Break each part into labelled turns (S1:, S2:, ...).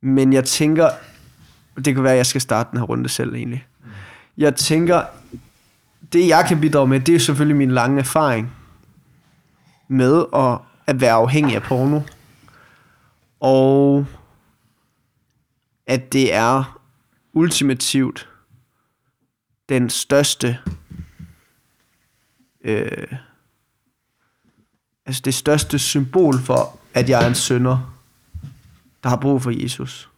S1: Men jeg tænker, det kan være, at jeg skal starte den her runde selv egentlig. Jeg tænker, det jeg kan bidrage med, det er selvfølgelig min lange erfaring med at, at være afhængig af porno. Og at det er ultimativt den største øh, altså det største symbol for, at jeg er en sønder, der har brug for Jesus.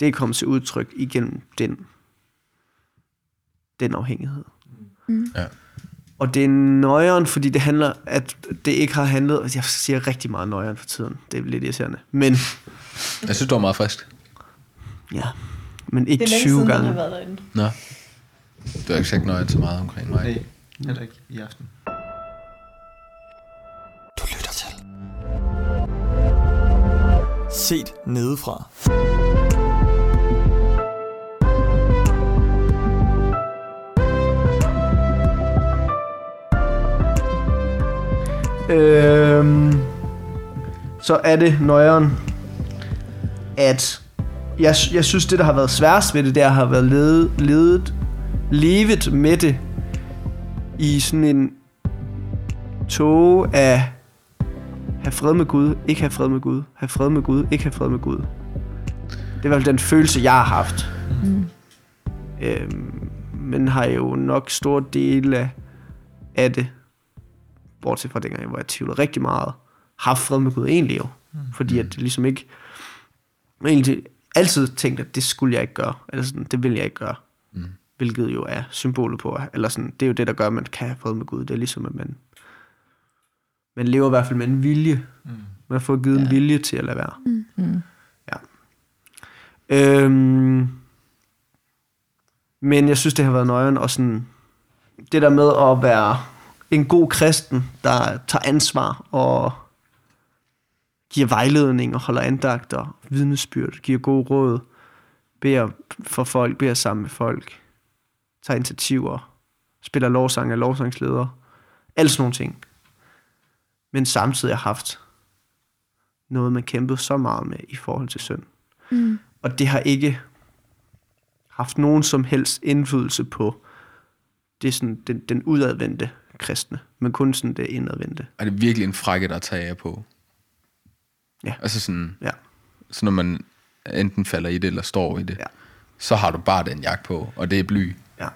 S1: Det er kommet til udtryk igennem den, den afhængighed.
S2: Mm. Ja.
S1: Og det er nøjeren, fordi det handler, at det ikke har handlet, jeg siger rigtig meget nøjeren for tiden, det er lidt irriterende, men...
S2: Jeg synes, det var meget frisk.
S1: Ja, men ikke
S3: det er
S1: 20
S3: siden,
S1: gange.
S3: har været derinde.
S2: Nå. Du har ikke sagt nøjeren så meget omkring mig.
S4: Nej, heller ikke i aften.
S5: Set nedefra.
S1: Øhm, så er det nøjeren, at jeg, jeg synes, det, der har været sværest ved det, det har været ledet, ledet, levet med det i sådan en tog af have fred med Gud, ikke have fred med Gud, have fred med Gud, ikke have fred med Gud. Det er i hvert fald den følelse, jeg har haft. Mm. Øhm, men har jo nok store dele af, af det, bortset fra dengang, hvor jeg tvivlede rigtig meget, haft fred med Gud egentlig jo. Mm. Fordi at det ligesom ikke, egentlig altid tænkte, at det skulle jeg ikke gøre, eller sådan, det vil jeg ikke gøre. Mm. Hvilket jo er symbolet på, eller sådan, det er jo det, der gør, at man kan have fred med Gud. Det er ligesom, at man, man lever i hvert fald med en vilje. Mm. Man får givet ja. en vilje til at lade være.
S3: Mm.
S1: Ja. Øhm, men jeg synes, det har været nøjeren, og sådan, det der med at være en god kristen, der tager ansvar og giver vejledning og holder andagter, vidnesbyrd, giver gode råd, beder for folk, beder sammen med folk, tager initiativer, spiller lovsang af lovsangsleder, alle sådan nogle ting. Men samtidig har haft noget, man kæmpede så meget med i forhold til synd.
S3: Mm.
S1: Og det har ikke haft nogen som helst indflydelse på det sådan, den, den udadvendte kristne, men kun sådan det indadvendte.
S2: Er det virkelig en frække, der tager af på?
S1: Ja.
S2: Altså sådan,
S1: Ja.
S2: så når man enten falder i det, eller står i det,
S1: Ja.
S2: så har du bare den jakke på, og det er bly.
S1: Ja.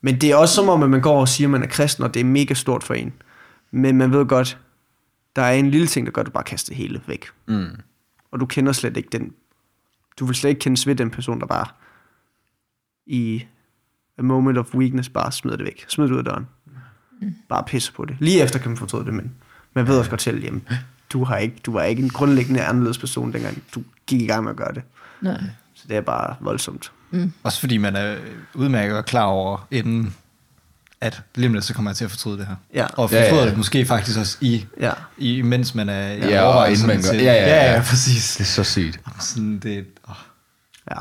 S1: Men det er også som om, at man går og siger, at man er kristen, og det er mega stort for en. Men man ved godt, der er en lille ting, der gør, at du bare kaster det hele væk.
S2: Mm.
S1: Og du kender slet ikke den... Du vil slet ikke kendes ved den person, der bare i a moment of weakness bare smider det væk. Smider det ud af døren. Bare pisser på det. Lige efter kan man fortryde det, men man ved også godt selv, jamen, du, har ikke, du var ikke en grundlæggende anderledes person, dengang du gik i gang med at gøre det.
S3: Nej.
S1: Så det er bare voldsomt.
S4: Også fordi man er udmærket og klar over, inden at lige om lidt, så kommer jeg til at fortryde det her.
S1: Ja.
S4: Og
S2: Ja, ja,
S4: fortryder
S2: ja.
S4: det måske faktisk også i,
S1: Ja.
S4: i mens man er i
S2: Ja, og inden man gør-
S4: til-
S2: ja, ja, ja.
S4: ja, ja, præcis.
S2: Det er så sygt.
S4: Sådan det, åh.
S1: ja.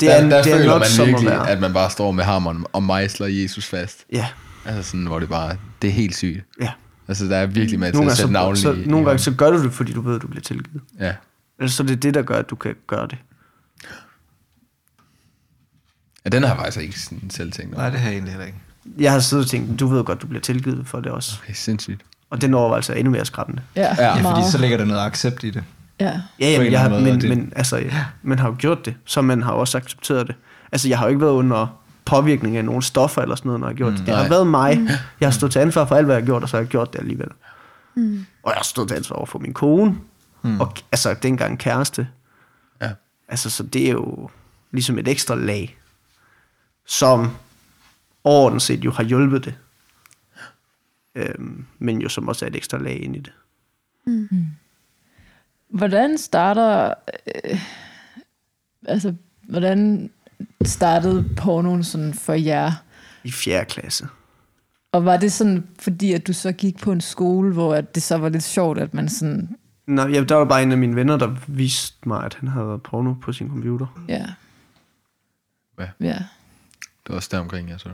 S1: Det
S2: der,
S1: er,
S2: der
S1: det er
S2: føler
S1: nok
S2: man virkelig,
S1: at
S2: man bare står med hammeren og mejsler Jesus fast.
S1: Ja,
S2: Altså sådan, hvor det bare, det er helt sygt.
S1: ja.
S2: Altså, der er virkelig med til
S1: Nogle
S2: at
S1: gange,
S2: sætte navlen
S1: så, nogle gange så gør du det, fordi du ved, at du bliver tilgivet.
S2: Ja.
S1: Ellers så er det det, der gør, at du kan gøre det.
S2: ja, den har jeg faktisk ikke sådan selv tænkt over.
S4: Nej, det har jeg egentlig heller ikke.
S1: Jeg har siddet og tænkt, du ved godt, du bliver tilgivet for det også.
S2: Okay, sindssygt.
S1: Og den overvejelse er endnu mere skræmmende.
S3: Ja,
S2: Ja,
S4: fordi
S3: meget.
S4: så ligger der noget accept i det.
S3: Ja.
S1: Ja, jamen, jeg har, men,
S4: det-
S1: men altså, ja. man har jo gjort det, så man har også accepteret det. Altså, jeg har jo ikke været under påvirkning af nogle stoffer eller sådan noget, når jeg har gjort mm, det. Det har været mig. Jeg har stået til ansvar for alt, hvad jeg har gjort, og så har jeg gjort det alligevel. Mm. Og jeg har stået til ansvar over for min kone, mm. og altså dengang kæreste.
S2: Ja.
S1: Altså, så det er jo ligesom et ekstra lag, som overordnet set jo har hjulpet det. Øhm, men jo som også er et ekstra lag ind i det.
S3: Hvordan starter... Øh, altså, hvordan startede pornoen sådan for jer?
S1: I fjerde klasse.
S3: Og var det sådan, fordi at du så gik på en skole, hvor at det så var lidt sjovt, at man sådan...
S1: Nej, ja, der var bare en af mine venner, der viste mig, at han havde været porno på sin computer.
S3: Ja.
S2: Ja.
S3: Ja.
S2: Det var også der omkring, jeg så.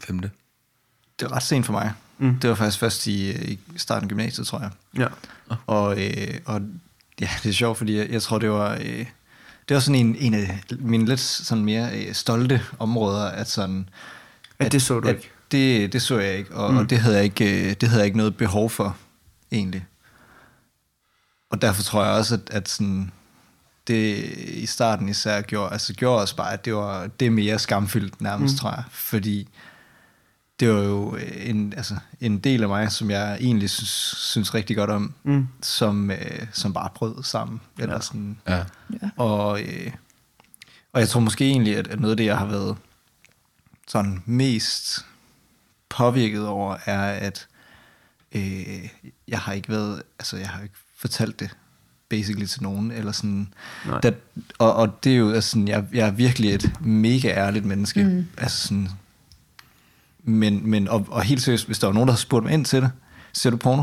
S2: Femte.
S4: Det var ret sent for mig.
S1: Mm.
S4: Det var faktisk først i, i starten af gymnasiet, tror jeg.
S1: Ja.
S4: Og, øh, og Ja, det er sjovt, fordi jeg, jeg tror, det var, øh, det var sådan en, en af mine lidt sådan mere øh, stolte områder, at sådan...
S1: Ja, det så du
S4: at,
S1: ikke.
S4: Det, det så jeg ikke, og, mm. og det, havde jeg ikke, øh, det havde jeg ikke noget behov for, egentlig. Og derfor tror jeg også, at, at sådan, det i starten især gjorde, altså gjorde også bare, at det var det mere skamfyldt nærmest, mm. tror jeg. Fordi det var jo en, altså, en del af mig, som jeg egentlig synes, synes rigtig godt om,
S1: Mm.
S4: som, øh, som bare brød sammen. Eller
S1: Ja.
S4: sådan.
S2: Ja.
S4: Og, øh, og jeg tror måske egentlig, at, at noget af det, jeg har været sådan mest påvirket over, er, at øh, jeg har ikke været, altså jeg har ikke fortalt det basically til nogen, eller sådan,
S1: Nej.
S4: that, og, og det er jo altså sådan, jeg, jeg er virkelig et mega ærligt menneske, mm. altså sådan, men, men og, og helt seriøst, hvis der var nogen, der havde spurgt mig ind til det, ser du porno?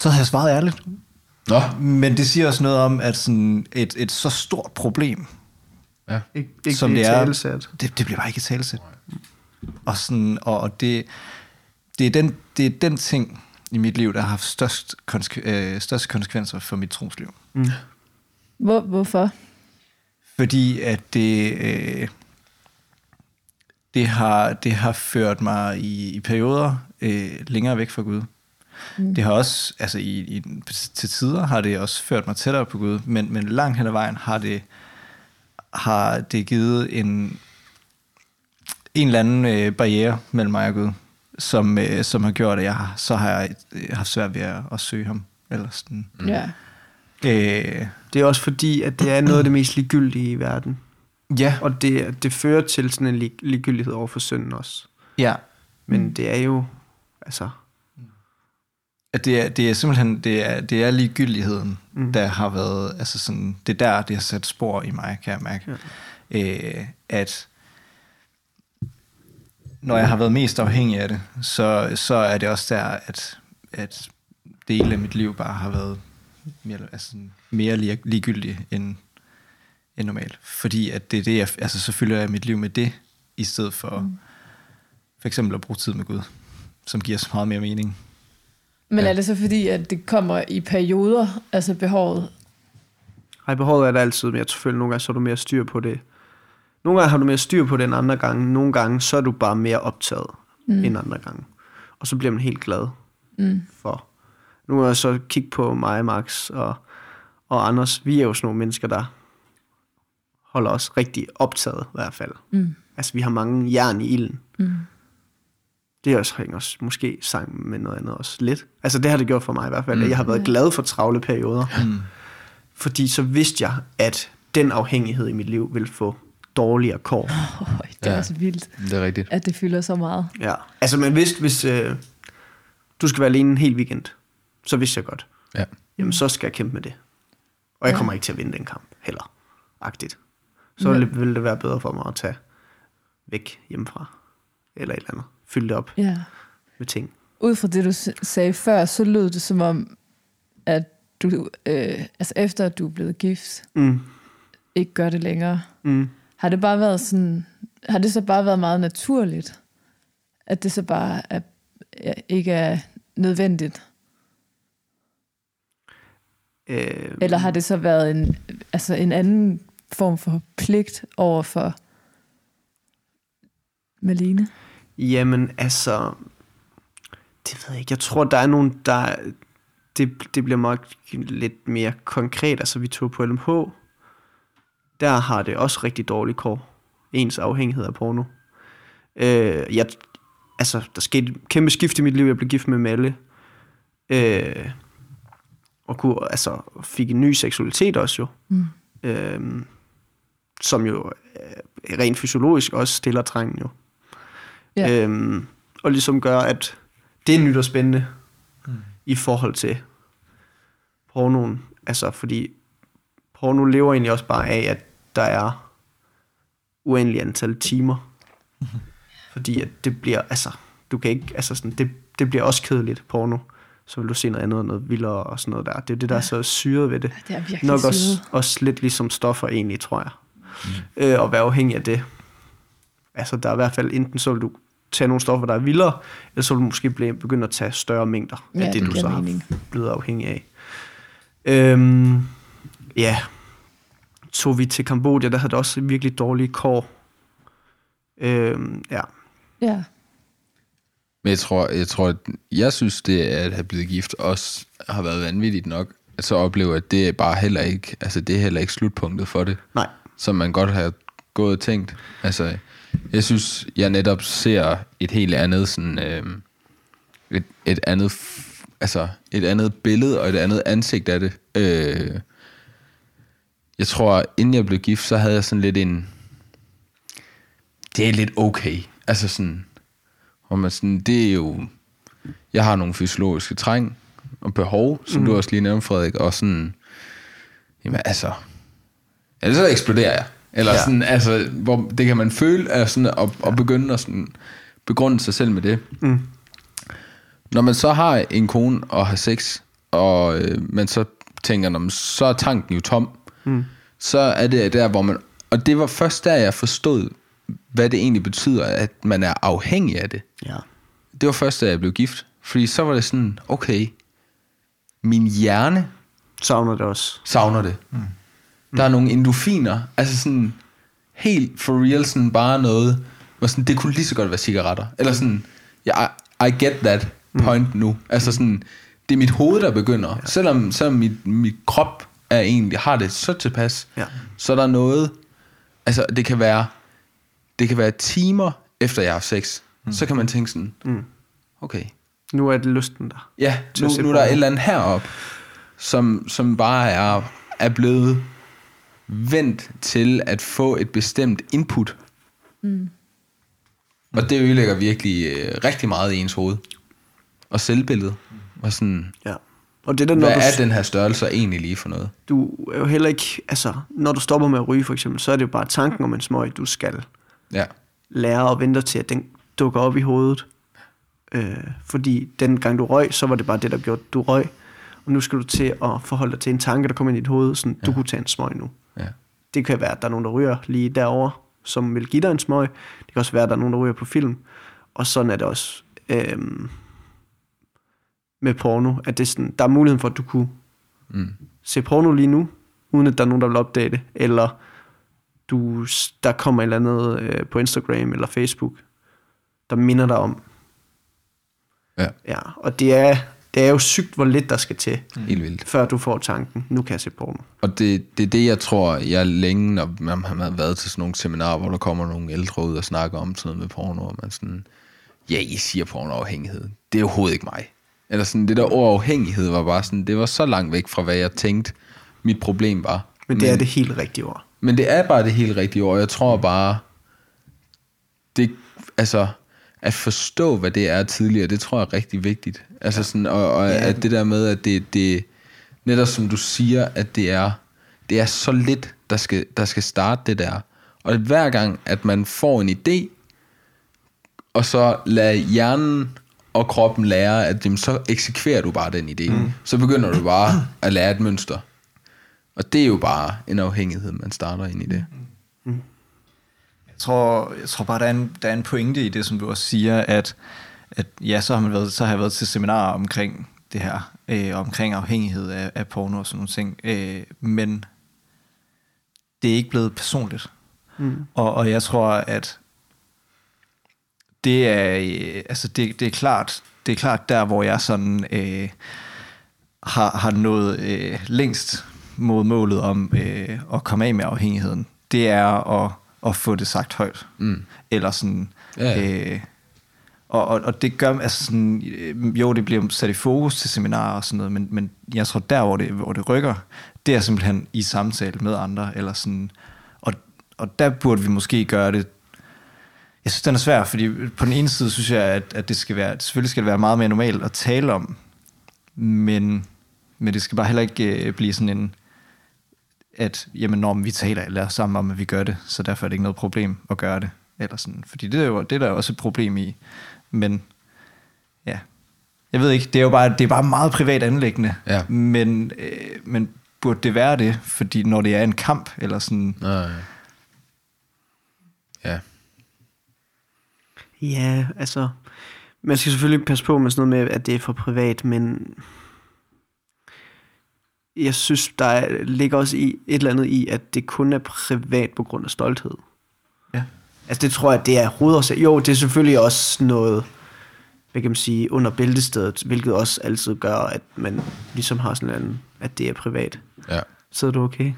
S4: Så havde jeg svaret ærligt.
S2: Nå.
S4: Men det siger også noget om, at sådan et, et så stort problem,
S2: Ja.
S1: Ikke, ikke
S4: som
S1: det er
S4: det, det bliver bare ikke talesæt. Og, sådan, og, og det, det, er den, det er den ting i mit liv, der har haft størst, konske, øh, største konsekvenser for mit trosliv.
S1: Mm.
S3: Hvor, hvorfor?
S4: Fordi at det, øh, det, har, det har ført mig i, i perioder øh, længere væk fra Gud. Mm. Det har også, altså i, i, til tider har det også ført mig tættere på Gud, men, men langt hen ad vejen har det, har det givet en, en eller anden øh, barriere mellem mig og Gud, som, øh, som har gjort, at jeg har, så har jeg øh, haft svært ved at, at søge ham. Eller sådan.
S3: Mm. Ja.
S4: Øh,
S1: Det er også fordi, at det er noget af det mest ligegyldige i verden.
S4: ja,
S1: Og det, det fører til sådan en lig, ligegyldighed over for synden også.
S4: ja.
S1: Men
S3: Mm.
S1: det er jo, altså,
S4: At det er, det er simpelthen det er, det er ligegyldigheden,
S1: Mm.
S4: mm. der har været, altså sådan, det er der, det har sat spor i mig, kan jeg mærke. Ja. Øh, at når jeg har været mest afhængig af det, så, så er det også der, at, at dele af mit liv bare har været mere, altså mere lig- ligegyldige end, end normalt. Fordi at det er det, jeg, altså så fylder jeg mit liv med det, i stedet for mm. for eksempel at bruge tid med Gud, som giver så meget mere mening.
S3: Men
S2: Ja.
S3: er det så fordi, at det kommer i perioder, altså behovet?
S1: Ej, behovet er der altid, men jeg tror selvfølgelig, nogle gange så er du mere styr på det. Nogle gange har du mere styr på det end andre gange. Nogle gange så er du bare mere optaget mm. end andre gange. Og så bliver man helt glad
S3: Mm.
S1: for. Nu må jeg så kigge på mig, Max og, og Anders. Vi er jo sådan nogle mennesker, der holder os rigtig optaget i hvert fald.
S3: Mm.
S1: Altså, vi har mange jern i ilden.
S3: Mm.
S1: Det også hænger også måske sammen med noget andet også lidt. Altså, det har det gjort for mig i hvert fald. Mm. Jeg har været
S3: Ja.
S1: glad for travle perioder.
S4: Mm.
S1: Fordi så vidste jeg, at den afhængighed i mit liv ville få dårligere kår.
S3: Oh, det er
S2: Ja.
S3: også vildt,
S2: Det er rigtigt.
S3: at det fylder så meget.
S1: Ja. Altså, man vidste, hvis øh, du skal være alene en hel weekend, så vidste jeg godt,
S2: Ja.
S1: jamen så skal jeg kæmpe med det. Og jeg
S3: Ja.
S1: kommer ikke til at vinde den kamp heller. Agtigt. Så ville, ville det være bedre for mig at tage væk hjemmefra. Eller et eller andet. Fylde det op
S3: Ja.
S1: med ting.
S3: Ud fra det, du sagde før, så lød det som om, at du, øh, altså efter at du er blevet gift,
S1: Mm.
S3: ikke gør det længere.
S1: Mm.
S3: Har det bare været sådan, har det så bare været meget naturligt? At det så bare er, ikke er nødvendigt?
S1: Øh,
S3: Eller har det så været en, altså en anden form for pligt over for Malene?
S1: Jamen, altså... Det ved jeg ikke. Jeg tror, der er nogen, der... Det, det bliver nok lidt mere konkret. Altså, vi tog på LMH. Der har det også rigtig dårligt kår. Ens afhængighed af porno. Øh, jeg, altså, der skete et kæmpe skift i mit liv. Jeg blev gift med Malle. Øh, og kunne, altså, fik en ny seksualitet også jo.
S3: Mm.
S1: Øh, som jo øh, rent fysiologisk også stiller trængen jo.
S3: Ja.
S1: Øhm, og ligesom gør, at det er nyt og spændende mm. i forhold til pornoen. Altså, fordi porno lever egentlig også bare af, at der er uendelig antal timer. Fordi at det bliver, altså, du kan ikke, altså sådan, det, det bliver også kedeligt, porno. Så vil du se noget andet, noget vildere og sådan noget der. Det er det, der er så syret ved det.
S3: Det er virkelig
S1: Nok også,
S3: syret.
S1: også lidt ligesom stoffer egentlig, tror jeg. Mm. Øh, og være afhængig af det. Altså, der er i hvert fald, enten så vil du tage nogle stoffer, der er vildere, eller så vil du måske begynde at tage større mængder
S3: Ja,
S1: af det,
S3: det
S1: du så
S3: mening.
S1: har blevet afhængig af. Øhm, ja, tog vi til Kambodja, der havde det også virkelig dårlige kår. Øhm, ja,
S3: Ja.
S2: Men jeg tror, jeg tror, at jeg synes, det at have blevet gift også har været vanvittigt nok. At så opleve, at det er bare heller ikke, altså det er heller ikke slutpunktet for det.
S1: nej,
S2: som man godt har gået og tænkt. Altså, jeg synes, jeg netop ser et helt andet sådan, øh, et, et andet altså et andet billede og et andet ansigt af det. Øh, jeg tror, inden jeg blev gift, så havde jeg sådan lidt en, det er lidt okay. Altså sådan, hvor man sådan, det er jo, jeg har nogle fysiologiske træng og behov, som mm. du også lige nævnte, Frederik, og sådan, jamen altså, Ellers så eksploderer jeg. Eller
S1: Ja.
S2: sådan, altså, hvor det kan man føle, er sådan, at, at begynde at sådan, begrunde sig selv med det.
S1: Mm.
S2: Når man så har en kone og har sex, og øh, man så tænker, "Nå, men så er tanken jo tom, mm. så er det der, hvor man... Og det var først der, jeg forstod, hvad det egentlig betyder, at man er afhængig af det.
S1: ja.
S2: Det var først, da jeg blev gift. Fordi så var det sådan, okay, min hjerne
S1: Savner det også.
S2: savner det. Mm. Der er nogle endorfiner, altså sådan helt for real, sådan bare noget, hvor sådan, det kunne lige så godt være cigaretter. Eller sådan, ja, I, I get that point mm. nu. Altså sådan, det er mit hoved, der begynder. Ja. Selvom, selvom mit, mit krop er egentlig, har det så tilpas,
S1: Ja.
S2: så er der noget, altså det kan være, det kan være timer efter jeg har sex, mm. så kan man tænke sådan, mm. okay,
S1: Nu er det lysten der.
S2: Ja, nu, nu er der et eller andet heroppe, som, som bare er, er blevet vendt til at få et bestemt input. Mm. Og det ødelægger virkelig øh, rigtig meget i ens hoved. Og selvbilledet. Og sådan,
S1: Ja. Og det der, når
S2: hvad
S1: du,
S2: er den her størrelse egentlig lige for noget?
S1: du er jo heller ikke, altså, når du stopper med at ryge for eksempel, så er det jo bare tanken om en smøg, du skal
S2: Ja,
S1: lære og vente til, at den dukker op i hovedet. Øh, fordi den gang du røg, så var det bare det, der gjorde, du røg. Og nu skal du til at forholde dig til en tanke, der kommer ind i dit hoved, sådan, ja. du kunne tage en smøg nu.
S2: ja.
S1: Det kan være, at der er nogen, der ryger lige derovre, som vil give dig en smøg. Det kan også være, at der er nogen, der ryger på film. Og sådan er det også øhm, med porno. At det sådan, der er muligheden for, at du kunne
S2: Mm.
S1: se porno lige nu, uden at der er nogen, der vil opdage det. Eller du, der kommer et eller andet øh, på Instagram eller Facebook, der minder dig om.
S2: Ja,
S1: Ja, og det er, det er jo sygt, hvor lidt der skal til,
S2: helt vildt.
S1: før du får tanken, nu kan jeg se porno.
S2: Og det, det er det, jeg tror, jeg længe, når man har været til sådan nogle seminarer, hvor der kommer nogle ældre ud og snakker om sådan noget med porno, og man sådan, ja, I siger pornoafhængighed. Det er overhovedet ikke mig. Eller sådan, det der ord afhængighed var bare sådan, det var så langt væk fra, hvad jeg tænkte, mit problem var.
S1: Men det er det helt rigtige ord.
S2: Men det er bare det helt rigtige ord. Jeg tror bare, det, altså, at forstå, hvad det er tidligere, det tror jeg er rigtig vigtigt. Altså sådan, og, og
S1: Ja.
S2: at det der med, at det, det, netop som du siger, at det er, det er så lidt, der skal, der skal starte det der. Og at hver gang, at man får en idé, og så lad hjernen og kroppen lære, at jamen, så eksekverer du bare den idé. Mm. Så begynder du bare at lære et mønster. Og det er jo bare en afhængighed, man starter ind i det.
S4: Jeg tror, jeg tror bare, der er, en, der er en pointe i det, som du også siger, at, at ja, så har, man været, så har jeg været til seminarer omkring det her, øh, omkring afhængighed af, af porno og sådan nogle ting. Øh, men det er ikke blevet personligt. Mm. Og, og jeg tror, at det er, øh, altså det, det er klart, det er klart der, hvor jeg sådan øh, har, har nået øh, længst mod målet om øh, at komme af med afhængigheden. Det er at, at få det sagt højt.
S2: Mm.
S4: Eller sådan...
S2: Ja, ja.
S4: Øh, og, og, og det gør, altså sådan, øh, jo, det bliver sat i fokus til seminarer og sådan noget, men, men jeg tror, der, hvor det, hvor det rykker, det er simpelthen i samtale med andre, eller sådan, og, og der burde vi måske gøre det, jeg synes, den er svær, fordi på den ene side synes jeg, at, at det skal være, selvfølgelig skal det være meget mere normalt at tale om, men, men det skal bare heller ikke øh, blive sådan en, at jamen, når vi taler eller sammen om, at vi gør det, så derfor er det ikke noget problem at gøre det. Eller sådan. Fordi det er, jo, det er der jo også et problem i. Men ja, jeg ved ikke, det er jo bare, det er bare meget privat anlæggende.
S2: Ja.
S4: Men, øh, men burde det være det? Fordi når det er en kamp, eller sådan,
S2: Nej. Ja.
S1: Ja, altså, man skal selvfølgelig passe på med sådan noget med, at det er for privat, men jeg synes, der er, ligger også i et eller andet i, at det kun er privat på grund af stolthed.
S4: Ja.
S1: Altså det tror jeg, det er hovedårsag. Jo, det er selvfølgelig også noget, hvad kan man sige, under bæltestedet, hvilket også altid gør, at man ligesom har sådan en, at det er privat.
S2: Ja.
S1: Sidder du okay?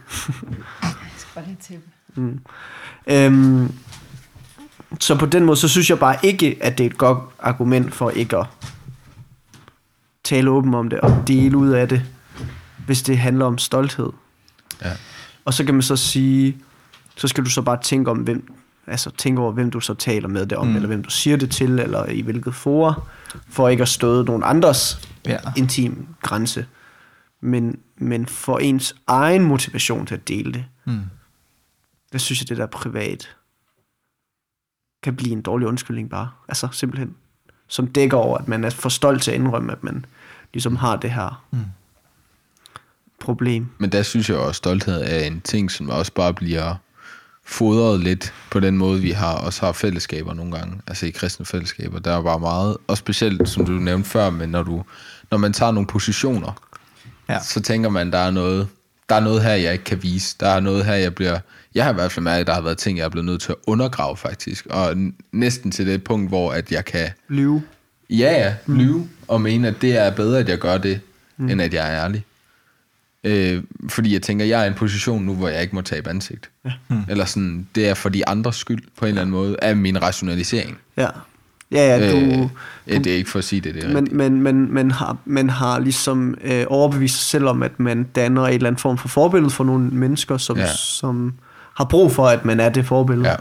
S3: Jeg skal bare lige tæppe.
S1: Øhm, så på den måde, så synes jeg bare ikke, at det er et godt argument for ikke at tale åben om det og dele ud af det, hvis det handler om stolthed.
S2: Ja.
S1: Og så kan man så sige, så skal du så bare tænke om, hvem, altså tænke over, hvem du så taler med det om, mm. eller hvem du siger det til, eller i hvilket fora, for ikke at støde nogen andres
S4: Ja.
S1: intim grænse. Men, men for ens egen motivation til at dele det,
S4: Mm.
S1: der synes jeg, det der er privat, kan blive en dårlig undskyldning bare. Altså simpelthen. Som dækker over, at man er for stolt til at indrømme, at man ligesom har det her
S4: Mm.
S1: problem.
S2: Men der synes jeg også, at stolthed er en ting, som også bare bliver fodret lidt på den måde, vi har også har fællesskaber nogle gange, altså i kristne fællesskaber. Der er bare meget, og specielt, som du nævnte før, men når, du, når man tager nogle positioner,
S4: Ja.
S2: så tænker man, der er noget, der er noget her, jeg ikke kan vise. Der er noget her, jeg bliver... Jeg har i hvert fald mærket, at der har været ting, jeg er blevet nødt til at undergrave, faktisk. Og næsten til det punkt, hvor at jeg kan
S1: Lyve.
S2: ja, ja, lyve og mene, at det er bedre, at jeg gør det, mm. end at jeg er ærlig. Øh, fordi jeg tænker, jeg er i en position nu, hvor jeg ikke må tabe ansigt. Ja. Mm. Eller sådan, det er for de andres skyld, på en eller anden måde, af min rationalisering.
S1: Ja. Ja, ja, du...
S2: øh, ja, det er ikke for at sige det, det er
S1: men, men, men, men, har, man har ligesom øh, overbevist sig selv om, at man danner et eller andet form for forbillede for nogle mennesker, som,
S2: ja.
S1: som har brug for, at man er det forbillede.
S2: Ja.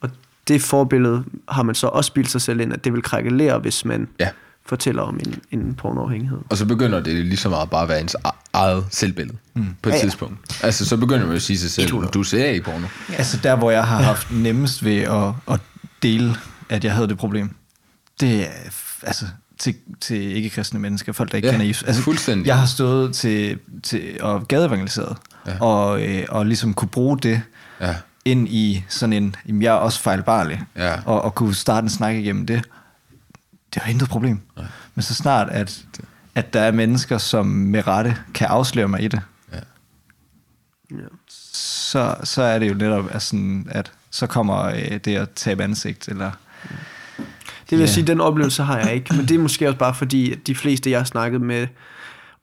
S1: Og det forbillede har man så også bildt sig selv ind, at det vil krakkelere, hvis man
S2: Ja.
S1: fortæller om en, en pornoafhængighed.
S2: Og så begynder det lige så meget bare at være ens e- eget selvbillede mm. på et
S1: Ja, ja.
S2: tidspunkt. Altså, så begynder man jo at sige sig selv,
S1: 100.
S2: du ser ikke porno.
S4: Altså der, hvor jeg har haft nemmest ved at, at dele, at jeg havde det problem, det er altså til, til ikke-kristne mennesker, folk der ikke
S2: Ja,
S4: kender Jesus. Altså,
S2: fuldstændig.
S4: Jeg har stået til, til og gadeevangeliseret,
S2: Ja.
S4: ja. og, øh, og ligesom kunne bruge det
S2: Ja.
S4: ind i sådan en, jamen jeg er også fejlbarlig,
S2: Ja.
S4: og, og kunne starte en snak igennem det. Det var intet problem.
S2: Nej.
S4: Men så snart, at, at der er mennesker, som med rette kan afsløre mig i det,
S2: Ja.
S1: Ja.
S4: så, så er det jo netop at, sådan, at så kommer øh, det at tabe ansigt, eller
S1: Det vil
S4: Ja.
S1: sige, den oplevelse har jeg ikke. Men det er måske også bare fordi, at de fleste, jeg har snakket med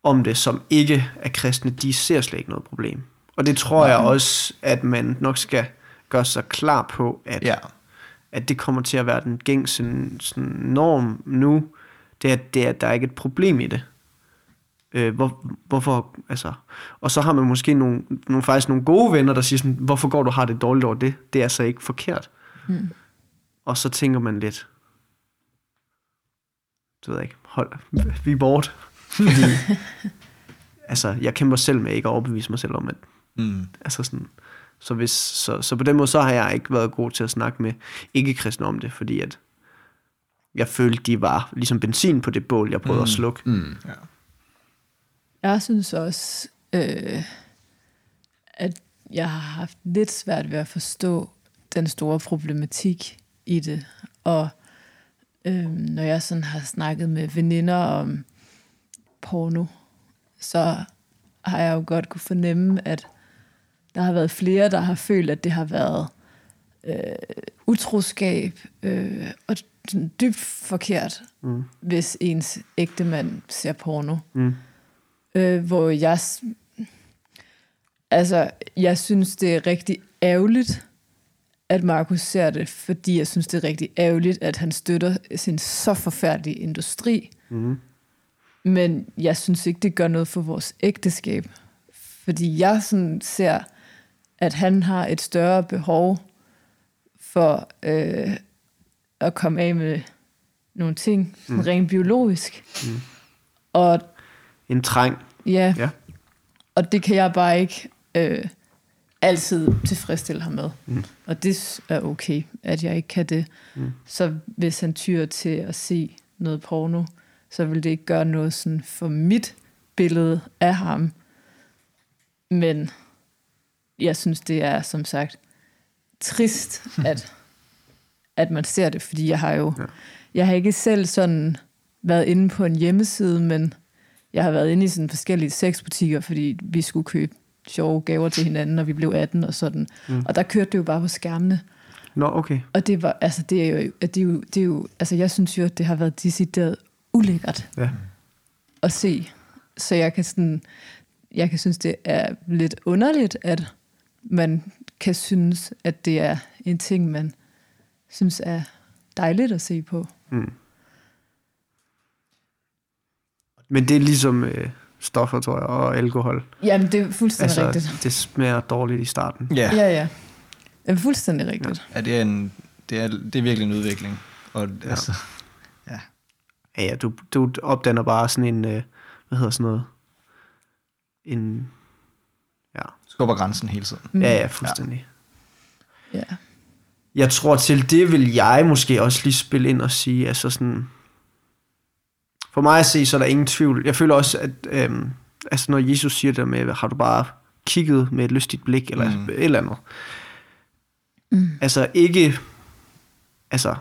S1: om det, som ikke er kristne, de ser slet ikke noget problem. Og det tror jeg også, at man nok skal gøre sig klar på, at,
S4: ja.
S1: at det kommer til at være den gængse sådan, norm nu. Det er, det er, at der er ikke et problem i det. Øh, hvor, hvorfor, altså, og så har man måske nogle, nogle, faktisk nogle gode venner, der siger sådan, hvorfor går du har det dårligt over det? Det er altså ikke forkert.
S3: Mm.
S1: Og så tænker man lidt, det ved jeg ikke, hold, vi er bort. Fordi, altså, jeg kæmper selv med ikke at overbevise mig selv om, at,
S4: Mm.
S1: altså sådan, så, hvis, så, så på den måde, så har jeg ikke været god til at snakke med ikke-kristne om det, fordi at jeg følte, de var ligesom benzin på det bål, jeg prøvede mm. at slukke.
S2: Mm.
S3: Jeg synes også, øh, at jeg har haft lidt svært ved at forstå den store problematik i det. Og øh, når jeg sådan har snakket med veninder om porno, så har jeg jo godt kunne fornemme, at der har været flere, der har følt, at det har været øh, utroskab øh, og dybt forkert, mm. hvis ens ægtemand ser porno.
S1: Mm.
S3: Øh, hvor jeg... Altså, jeg synes, det er rigtig ærgerligt, at Markus ser det, fordi jeg synes, det er rigtig ærgerligt, at han støtter sin så forfærdelige industri.
S1: Mm.
S3: Men jeg synes ikke, det gør noget for vores ægteskab. Fordi jeg sådan ser, at han har et større behov for øh, at komme af med nogle ting, mm. rent biologisk. Mm. Og
S1: En træng.
S3: ja,
S1: Ja.
S3: og det kan jeg bare ikke øh, altid tilfredsstille ham med. Mm. Og det er okay, at jeg ikke kan det. Mm. Så hvis han tyrer til at se noget porno, så vil det ikke gøre noget sådan for mit billede af ham. Men jeg synes, det er som sagt trist, at, at man ser det, fordi jeg har jo, ja. jeg har ikke selv sådan været inde på en hjemmeside, men jeg har været inde i sådan forskellige sexbutikker, fordi vi skulle købe sjove gaver til hinanden, når vi blev 18 og sådan. Mm. Og der kørte det jo bare på skærmene.
S1: Nå, okay. Og
S3: det var, altså det er jo, det er jo, det er jo altså jeg synes jo, at det har været decideret ulækkert
S1: Ja.
S3: at se. Så jeg kan sådan, jeg kan synes, det er lidt underligt, at man kan synes, at det er en ting, man synes er dejligt at se på.
S1: Men det er ligesom øh, stoffer, tror jeg, og alkohol.
S3: Jamen, det er fuldstændig
S1: Altså,
S3: rigtigt.
S1: det smager dårligt i starten.
S4: Ja,
S3: Ja, ja. Det er fuldstændig rigtigt.
S4: ja det, er en, det, er, det er virkelig en udvikling. Og, ja. altså, ja.
S1: Ja, ja, du, du opdanner bare sådan en, øh, hvad hedder sådan noget? En, ja,
S4: Skubber grænsen hele tiden.
S3: Mm.
S1: ja, ja, fuldstændig.
S3: Ja.
S1: Jeg tror til det vil jeg måske også lige spille ind og sige, altså sådan, for mig at se, så er der ingen tvivl. Jeg føler også, at øhm, altså når Jesus siger det med, har du bare kigget med et lystigt blik, eller mm. et eller andet. Mm. Altså ikke, altså,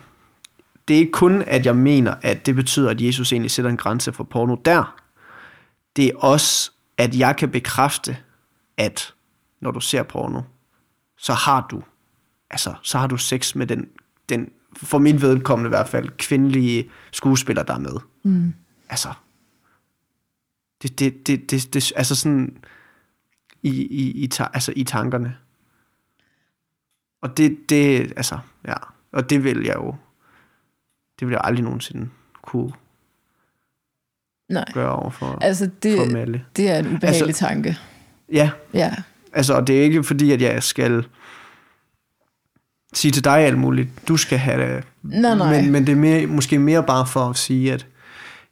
S1: det er ikke kun, at jeg mener, at det betyder, at Jesus egentlig sætter en grænse for porno der. Det er også, at jeg kan bekræfte, at når du ser porno, så har du altså, så har du sex med den, den for min vedkommende i hvert fald, kvindelige skuespiller, der er med.
S3: Mm.
S1: Altså, det, det, det, det, det altså sådan, i, i, i, altså i tankerne. Og det, det, altså, ja, og det vil jeg jo, det vil jeg aldrig nogensinde kunne
S3: Nej.
S1: gøre over for,
S3: Altså,
S1: for
S3: det,
S1: Malle.
S3: det er en ubehagelig altså, tanke.
S1: Ja,
S3: Ja.
S1: Altså, og det er ikke fordi, at jeg skal sige til dig alt muligt, du skal have det.
S3: Nej, nej.
S1: Men, men det er mere, måske mere bare for at sige, at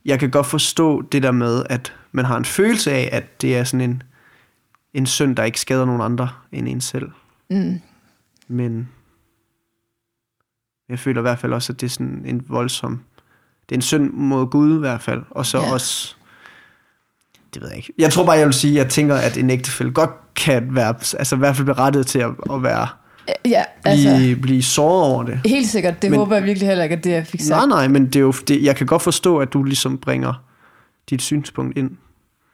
S1: jeg kan godt forstå det der med, at man har en følelse af, at det er sådan en, en synd, der ikke skader nogen andre end en selv.
S3: Mm.
S1: Men jeg føler i hvert fald også, at det er sådan en voldsom... Det er en synd mod Gud i hvert fald. Og så
S3: Ja.
S1: også... Det ved jeg ikke. Jeg tror bare, jeg vil sige, at jeg tænker, at en ægtefælle godt kan være... Altså i hvert fald berettet til at, at være...
S3: Ja, altså,
S1: Blive, blive såret over det.
S3: helt sikkert. Det
S1: Men-
S3: håber jeg virkelig heller ikke, at det jeg fik sagt.
S1: Nej, nej, men det er jo... Det, jeg kan godt forstå, at du ligesom bringer dit synspunkt ind.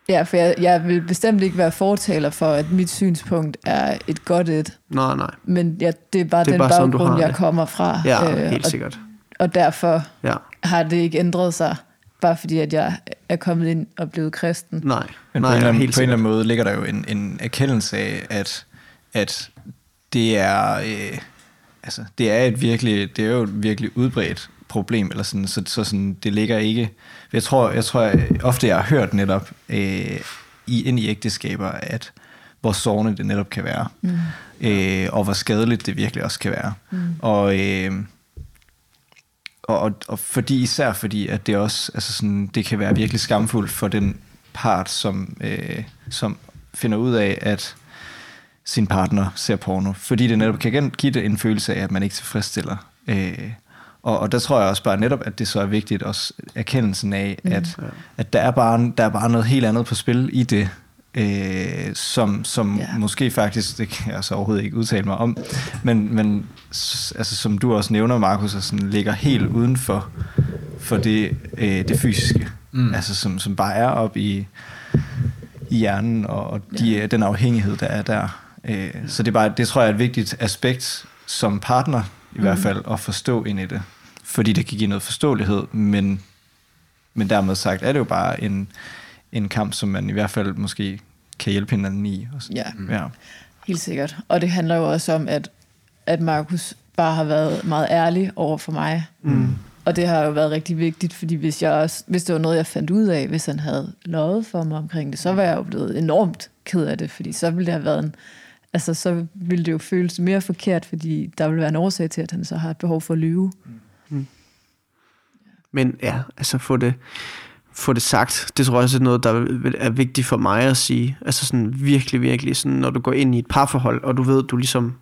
S3: Ja, for jeg, jeg vil bestemt ikke være fortaler for, at mit synspunkt er et godt et.
S1: Nej, nej.
S3: Men ja, det er bare
S1: Det er
S3: den
S1: bare sådan, du
S3: baggrund,
S1: har
S3: jeg
S1: det.
S3: kommer fra.
S1: Ja, øh, helt
S3: og,
S1: sikkert.
S3: og derfor
S1: Ja,
S3: har det ikke ændret sig, bare fordi at jeg er kommet ind og blevet kristen.
S1: nej.
S4: Men
S1: nej,
S4: på, en eller anden,
S1: helt
S4: på en eller anden måde ligger der jo en, en erkendelse af, at, at det er øh, altså, det er et virkelig, det er jo et virkelig udbredt problem, eller sådan, så, så sådan, det ligger ikke, jeg tror, jeg tror jeg, ofte jeg har hørt netop øh, i, ind i ægteskaber, at hvor sårende det netop kan være, mm. øh, og hvor skadeligt det virkelig også kan være. Mm. Og, øh, og, og, og fordi især fordi, at det også, altså sådan, det kan være virkelig skamfuldt for den part, som, øh, som finder ud af, at sin partner ser porno, fordi det netop kan give det en følelse af, at man ikke tilfredsstiller. Øh, og, og der tror jeg også bare netop, at det så er vigtigt også erkendelsen af, mm. at, at der, er bare, der er bare noget helt andet på spil i det, øh, som, som
S3: Ja.
S4: måske faktisk, det kan jeg så overhovedet ikke udtale mig om, men, men altså, som du også nævner, Markus, sådan, ligger helt uden for, for det, øh, det fysiske, mm. altså som, som bare er op i, i hjernen, og, og de, den afhængighed, der er der. Øh, så det, er bare, det tror jeg er et vigtigt aspekt som partner, i hvert fald, at forstå ind i det. Fordi det kan give noget forståelighed, men, men dermed sagt er det jo bare en, en kamp, som man i hvert fald måske kan hjælpe hinanden i. Og.
S3: Ja.
S4: ja.
S3: Helt sikkert. Og det handler jo også om, at, at Markus bare har været meget ærlig over for mig. Mm. Og det har jo været rigtig vigtigt, fordi hvis, jeg også, hvis det var noget, jeg fandt ud af, hvis han havde løjet for mig omkring det, så var jeg jo blevet enormt ked af det, fordi så ville det have været en, altså så ville det jo føles mere forkert, fordi der ville være en årsag til, at han så har et behov for at lyve.
S1: Men ja, altså få det, få det sagt, det tror jeg også er noget, der er vigtigt for mig at sige. Altså sådan virkelig, virkelig, sådan, når du går ind i et parforhold, og du ved, du ligesom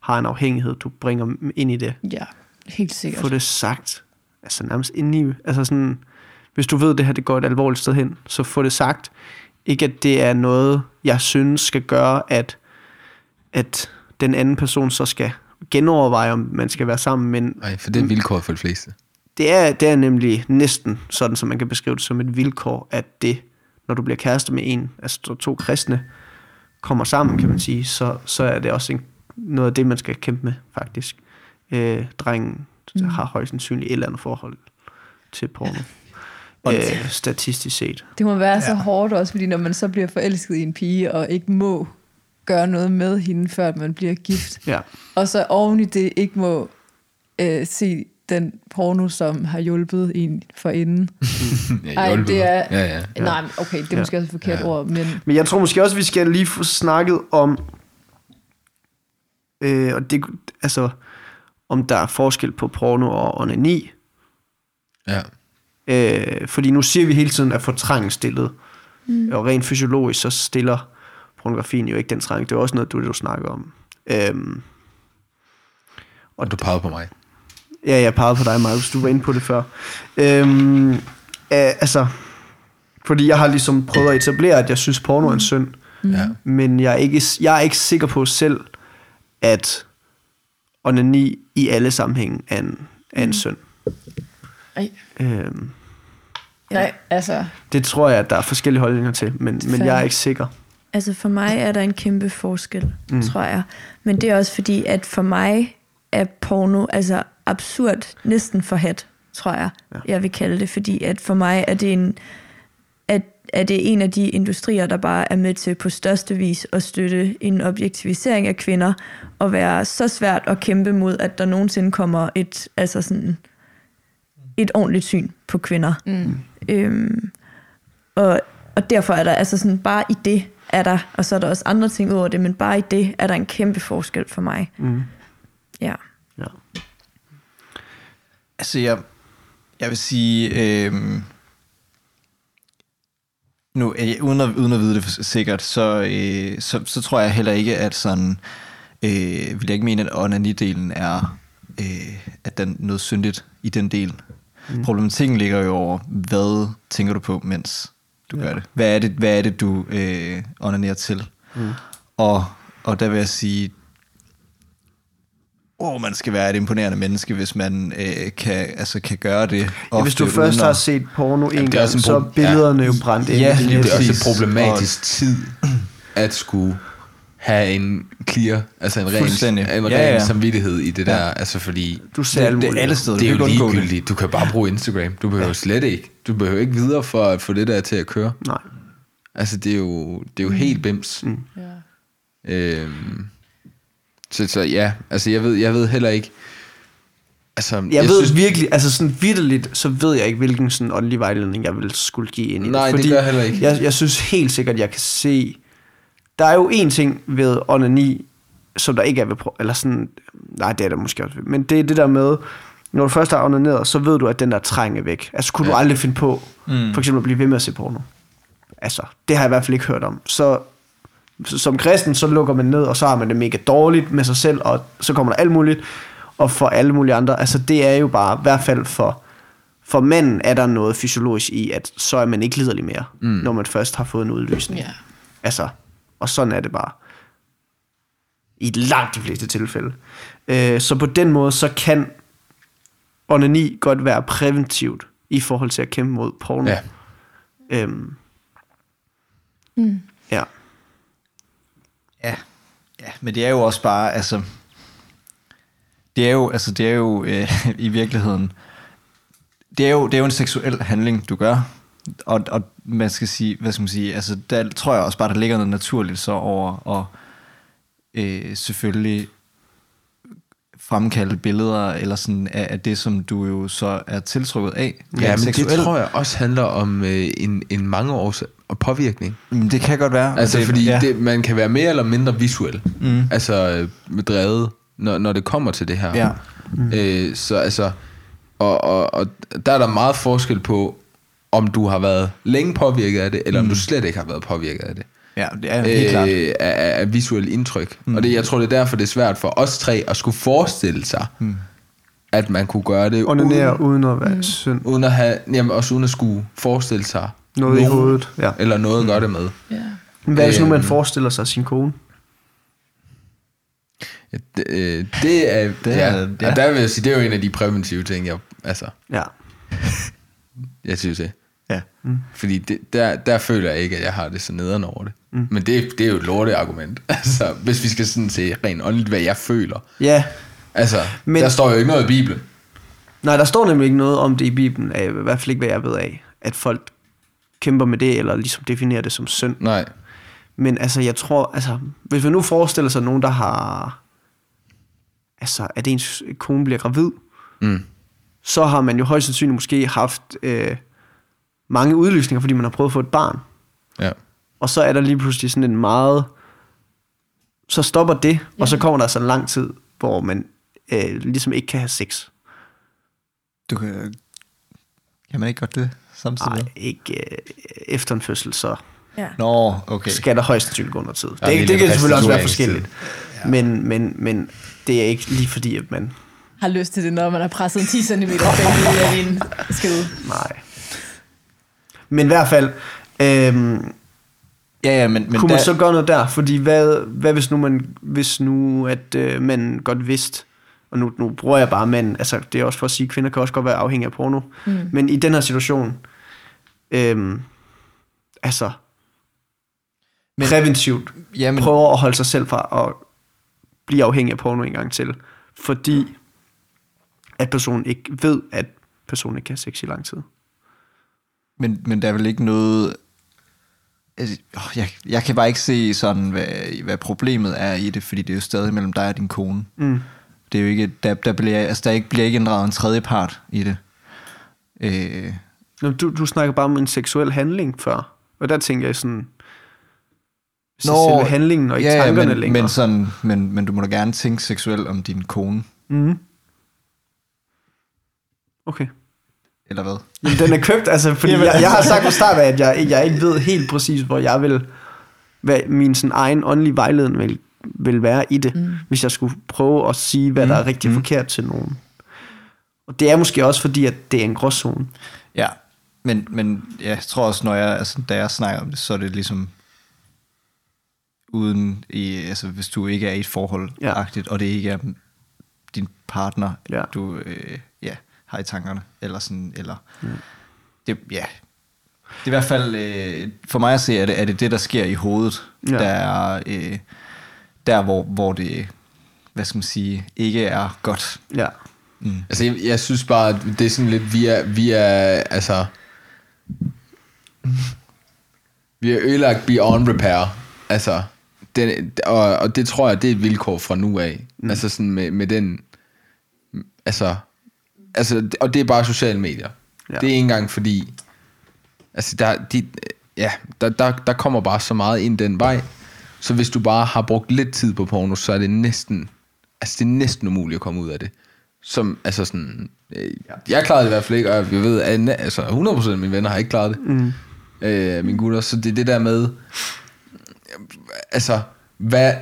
S1: har en afhængighed, du bringer ind i det.
S3: Ja, helt sikkert.
S1: Få det sagt. Altså nærmest ind i, altså sådan, hvis du ved, at det her det går et alvorligt sted hen, så få det sagt. Ikke at det er noget, jeg synes skal gøre, at, at den anden person så skal genoverveje, om man skal være sammen, men
S2: Nej, for det er vilkåret for de fleste.
S1: det er, det er nemlig næsten sådan, som man kan beskrive det som et vilkår, at det når du bliver kæreste med en, altså to- kristne, kommer sammen, kan man sige, så, så er det også en, noget af det, man skal kæmpe med, faktisk. Øh, drengen mm. har højst sandsynligt et eller andet forhold til porno. Øh, statistisk set.
S3: Det må være ja. så hårdt også, fordi når man så bliver forelsket i en pige, og ikke må gøre noget med hende, før man bliver gift,
S1: Ja.
S3: og så oven i det ikke må øh, se den porno, som har hjulpet en for inden.
S2: Ja,
S3: Ej, det er...
S2: Ja, ja.
S3: Nej, men okay, det er
S1: Ja.
S3: måske også et forkert
S2: Ja.
S3: ord, men
S1: Men jeg tror måske også, vi skal lige få snakket om, øh, og det, altså, om der er forskel på porno og onani.
S2: Ja.
S1: Øh, fordi nu siger vi hele tiden, at fortrænge stillet. Mm. Og rent fysiologisk, så stiller pornografien jo ikke den trang. Det er også noget, du, du snakker om. Øhm,
S2: Og du pegede på mig.
S1: ja, jeg pegede på dig, Markus. Du var inde på det før. Øhm, øh, altså, fordi jeg har ligesom prøvet at etablere, at jeg synes, porno er en synd.
S2: Ja.
S1: Men jeg er ikke, jeg er ikke sikker på selv, at onani i alle sammenhænge er en, er en synd.
S3: Ej.
S1: Øhm,
S3: nej, altså...
S1: det tror jeg, at der er forskellige holdninger til, men, men jeg er ikke sikker.
S6: Altså for mig er der en kæmpe forskel, mm. tror jeg. Men det er også fordi, at for mig er porno altså absurd, næsten for hat, tror jeg, ja. jeg vil kalde det. Fordi at for mig er det en, at, er det en af de industrier, der bare er med til på største vis at støtte en objektivisering af kvinder, og være så svært at kæmpe mod, at der nogensinde kommer et, altså sådan, et ordentligt syn på kvinder. Mm. Øhm, og, og derfor er der altså sådan, bare i det er der, og så er der også andre ting ud over det, men bare i det er der en kæmpe forskel for mig.
S1: Mm.
S6: Ja.
S1: Ja.
S4: Altså, jeg, jeg vil sige... Øh, nu, øh, uden, at, uden at vide det for- sikkert, så, øh, så, så tror jeg heller ikke, at sådan... Øh, vil jeg ikke mene, at onani-delen er, øh, at den noget syndigt i den del. Mm. Problematikken ligger jo over, hvad tænker du på, mens du ja. gør det? Hvad er det, hvad er det du øh, onanerer til? Mm. Og, og der vil jeg sige, åh, man skal være et imponerende menneske, hvis man øh, kan, altså, kan gøre det.
S1: Ja, hvis du først
S4: at-
S1: har set porno en gang, så er
S2: pro-
S1: billederne jo brændt ind.
S4: Ja,
S1: det.
S2: Det er også en problematisk tid at skulle have en clear, altså en ren, en ren
S4: Ja, ja.
S2: samvittighed i det der, altså fordi
S1: Du
S4: det, det er alle steder.
S2: det er
S4: Du
S2: jo ligegyldigt. Du kan bare bruge Instagram. Du behøver slet ikke. Du behøver ikke videre for at få det der til at køre.
S1: Nej.
S2: Altså det er jo, det er jo helt bims. Mm.
S3: Ja.
S2: Øhm, så, så ja, altså jeg ved, jeg ved heller ikke, altså
S1: Jeg, jeg ved synes, virkelig, altså sådan vidderligt, så ved jeg ikke, hvilken sådan åndelig vejledning, jeg vil skulle give ind i
S2: Nej, det
S1: Fordi
S2: gør jeg heller ikke.
S1: Jeg, jeg synes helt sikkert, jeg kan se... Der er jo en ting ved onani, som der ikke er ved... Eller sådan... Nej, det er der måske også ved. Men det er det der med, når du først har onaneret, så ved du, at den der træng er væk. Altså, kunne ja. du aldrig finde på, mm. for eksempel at blive ved med at se porno? Altså, det har jeg i hvert fald ikke hørt om. Så som kristen, så lukker man ned, og så har man det mega dårligt med sig selv, og så kommer der alt muligt, og for alle mulige andre. Altså det er jo bare, i hvert fald for, for manden er der noget fysiologisk i, at så er man ikke liderlig mere, mm. når man først har fået en udløsning.
S3: Ja.
S1: Altså, og sådan er det bare. I langt de fleste tilfælde. Øh, så på den måde, så kan onani godt være præventivt i forhold til at kæmpe mod porno.
S2: Ja.
S1: Øhm,
S3: Mm.
S1: ja.
S4: Ja. ja, men det er jo også bare, altså... Det er jo, altså det er jo øh, i virkeligheden... Det er, jo, det er jo en seksuel handling, du gør. Og, og man skal sige, hvad skal man sige, altså der tror jeg også bare, der ligger noget naturligt så over og øh, selvfølgelig fremkalde billeder eller sådan af, af det, som du jo så er tiltrukket af.
S2: Ja, men det
S4: seksuelt.
S2: tror jeg også handler om øh, en, en mange års påvirkning.
S4: Men det kan godt være.
S2: Altså
S4: det,
S2: fordi
S4: ja.
S2: det, man kan være mere eller mindre visuel. Mm. Altså øh, drevet, når, når det kommer til det her.
S4: Ja.
S2: Mm. Øh, så altså, og, og, og der er der meget forskel på, om du har været længe påvirket af det, eller mm. om du slet ikke har været påvirket af det.
S4: Ja, det er helt klart.
S2: Øh, af, af, af visuel indtryk. Mm. Og det, jeg tror, det er derfor, det er svært for os tre at skulle forestille sig, mm. at man kunne gøre det
S1: Onanere
S2: uden,
S1: uden at være mm. synd.
S2: uden at have, jamen også uden at skulle forestille sig
S1: Noget i hovedet, ja.
S2: Eller noget at gøre det med.
S3: Ja.
S1: Men Hvad hvis nu man
S2: Øhm.
S1: forestiller sig sin kone?
S2: Ja, det, øh, det er,
S4: Det er-
S2: ja.
S4: ja.
S2: Og der vil jeg sige, det er jo en af de præventive ting, jeg, altså,
S1: Ja.
S2: jeg synes det.
S4: Ja.
S2: Fordi det, der, der føler jeg ikke, at jeg har det så nederen over det. Mm. Men det, det er jo et lortet argument. Altså, hvis vi skal sådan se rent åndeligt, hvad jeg føler.
S1: Ja,
S2: Altså,
S1: Men-
S2: der står jo ikke noget i Bibelen.
S1: nej, der står nemlig ikke noget om det i Bibelen, af, i hvert fald ikke, hvad jeg ved af, at folk kæmper med det, eller ligesom definerer det som synd.
S2: Nej.
S1: Men altså, jeg tror, altså, hvis man nu forestiller sig nogen, der har, altså, at ens kone bliver gravid,
S2: Mm.
S1: så har man jo højst sandsynligt måske haft øh, mange udlysninger, fordi man har prøvet at få et barn.
S2: Ja.
S1: Og så er der lige pludselig sådan en meget... Så stopper det, og så kommer der så en lang tid, hvor man øh, ligesom ikke kan have sex.
S4: Du kan... Kan man ikke godt det samtidig?
S1: Nej, ikke øh, efter en fødsel, så
S6: Ja.
S4: Nå, okay.
S1: skal der højst sandsynligt gå noget tid.
S2: Ja,
S1: Det,
S2: lige
S1: det kan selvfølgelig også være forskelligt. Men, men, men det er ikke lige fordi, at man...
S3: Har lyst til det, når man har presset en 10 cm ud af din skede.
S1: Nej. Men i hvert fald... Øhm,
S4: Ja, ja, men, men
S1: kunne
S4: der,
S1: man så gøre noget der? Fordi hvad, hvad hvis nu man hvis nu at øh, man godt vidste, og nu, nu bruger jeg bare mænd, altså det er også for at sige, at kvinder kan også godt være afhængige af porno, mm. men i den her situation, øhm, altså men, præventivt,
S4: ja, men,
S1: prøver at holde sig selv fra at blive afhængig af porno en gang til, fordi at personen ikke ved, at personen ikke kan have sex i lang tid.
S4: men, men der er vel ikke noget... Altså, jeg, jeg kan bare ikke se sådan, hvad, hvad problemet er i det, fordi det er jo stadig mellem dig og din kone.
S1: Mm.
S4: Det er jo ikke, der, der, bliver, altså, der ikke, bliver ikke inddraget en tredje part i det. Øh,
S1: Nå, Du, du snakker bare om en seksuel handling før, og der tænker jeg sådan, hvis Nå, selve handlingen og ikke
S4: ja,
S1: tankerne
S4: men,
S1: længere.
S4: Men, sådan, men, men du må da gerne tænke seksuelt om din kone,
S1: Mm. Okay.
S4: Eller hvad?
S1: Jamen, den er købt, altså, fordi
S4: Jamen,
S1: jeg, jeg har
S4: altså-
S1: sagt fra start af, at jeg, jeg ikke ved helt præcis, hvor jeg vil, hvad min sådan egen åndelige vejledning vil, vil være i det, mm. hvis jeg skulle prøve at sige, hvad mm. der er rigtig mm. forkert til nogen. Og det er måske også fordi, at det er en gråzone.
S4: Ja, men, men jeg tror også, når jeg, altså, da jeg snakker om det, så er det ligesom uden, i, altså hvis du ikke er i et forhold,
S1: Ja.
S4: og det ikke er din partner,
S1: Ja.
S4: du øh, har i tankerne, eller sådan, eller, mm. det, ja, det er i hvert fald, øh, for mig at se, er det, er det det, der sker i hovedet,
S1: Ja.
S4: der er, øh, der hvor, hvor det, hvad skal man sige, ikke er godt.
S1: Ja.
S2: Altså, jeg, jeg synes bare, at det er sådan lidt, vi er, vi er altså... Vi er ødelagt beyond repair. Altså, den, og, og det tror jeg, det er et vilkår fra nu af. Mm. Altså sådan med, med den... Altså, altså, og det er bare sociale medier.
S1: Ja.
S2: Det er ikke engang fordi... Altså, der, de, ja, der, der, der kommer bare så meget ind den vej. Så hvis du bare har brugt lidt tid på porno, så er det næsten... Altså, det er næsten umuligt at komme ud af det. Som, altså sådan... Øh, jeg klarede det i hvert fald ikke, og jeg ved, at altså 100% af mine venner har ikke klaret det. Mm. Øh, mine gutter. Så det er det der med... Altså, hvad...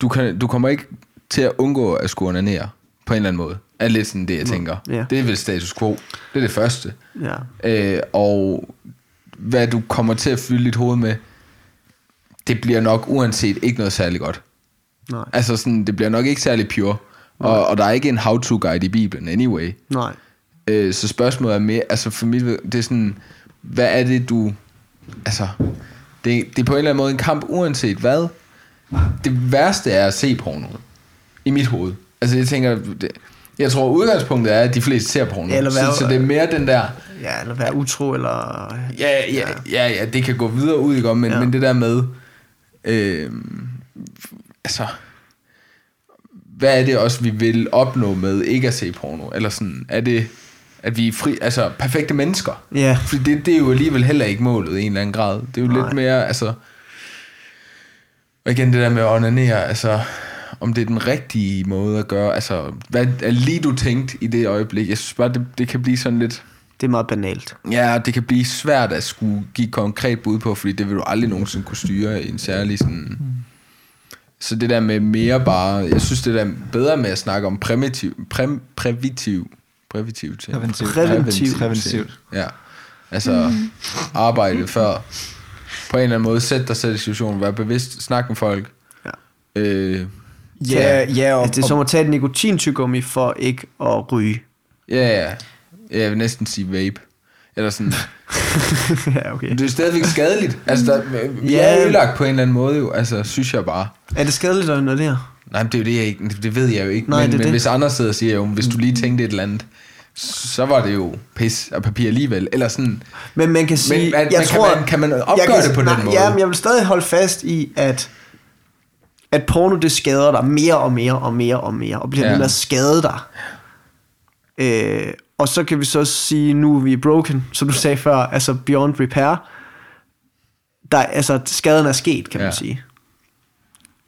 S2: Du, kan, du kommer ikke til at undgå at skulle onanere på en eller anden måde. Er lidt sådan det, jeg tænker.
S1: ja.
S2: Det er vel status quo. Det er det første.
S1: Ja.
S2: Øh, og hvad du kommer til at fylde dit hoved med, det bliver nok uanset ikke noget særlig godt.
S1: Nej.
S2: Altså sådan, det bliver nok ikke særlig pure. Og, og der er ikke en how-to guide i Bibelen anyway.
S1: Nej.
S2: Øh, så spørgsmålet er mere, altså for mit, ved- det er sådan, hvad er det du, altså, det, det er på en eller anden måde en kamp uanset hvad. Det værste er at se porno. I mit hoved. Altså jeg tænker, det, jeg tror udgangspunktet er, at de fleste ser porno.
S1: Eller hvad-
S2: så, så det er mere den der,
S1: Ja, eller være utro, eller...
S2: Ja, ja, ja, ja, det kan gå videre ud, ikke? om, Men,
S1: Ja.
S2: ja. men det der med, øh, altså, hvad er det også, vi vil opnå med ikke at se porno? Eller sådan, er det, at vi er fri, altså perfekte mennesker?
S1: Ja.
S2: For det, det er jo alligevel heller ikke målet i en eller anden grad. Det er jo
S1: Nej.
S2: lidt mere, altså, og igen det der med at onanere, altså, om det er den rigtige måde at gøre, altså, hvad er lige du tænkt i det øjeblik? Jeg synes bare, det, det kan blive sådan lidt,
S1: Det er meget banalt.
S2: Ja, det kan blive svært at skulle give konkret bud på, fordi det vil du aldrig nogensinde kunne styre i en særlig sådan... Så det der med mere bare... Jeg synes, det der er bedre med at snakke om primitiv, præm, prævitiv... Prævitiv ting.
S4: Præventivt.
S1: Præventivt.
S4: Præventivt.
S2: Ja. Altså, arbejde før. På en eller anden måde, sæt dig selv i situationen, vær bevidst, snak med folk.
S1: Ja.
S2: Øh,
S4: Ja, ja, og,
S1: Altså, det er som at tage et nikotintyggummi for ikke at ryge.
S2: ja, ja. Jeg vil næsten sige vape. Eller sådan,
S1: ja, okay.
S2: det er stadigvæk skadeligt. Altså, der, vi
S1: Ja.
S2: er ødelagt på en eller anden måde jo, altså, synes jeg bare.
S1: Er det skadeligt at inhalere?
S2: Nej, men det er jo det, jeg ikke, det ved jeg jo ikke.
S1: Nej,
S2: men,
S1: det
S2: men
S1: det.
S2: hvis andre sidder og siger, jo, hvis du lige tænkte et eller andet, så var det jo pis og papir alligevel. Eller sådan,
S1: Men man kan sige...
S2: men, men
S1: jeg
S2: kan,
S1: tror,
S2: man, kan man opgøre
S1: jeg kan,
S2: det på
S1: nej,
S2: den måde?
S1: Ja, men jeg vil stadig holde fast i, at at porno det skader dig mere og mere og mere og mere, og bliver
S2: Ja.
S1: ved med at skade dig. Øh, og så kan vi så sige, nu er vi broken, som du sagde før, altså beyond repair. Der, altså, skaden er sket, kan man
S2: Ja.
S1: sige.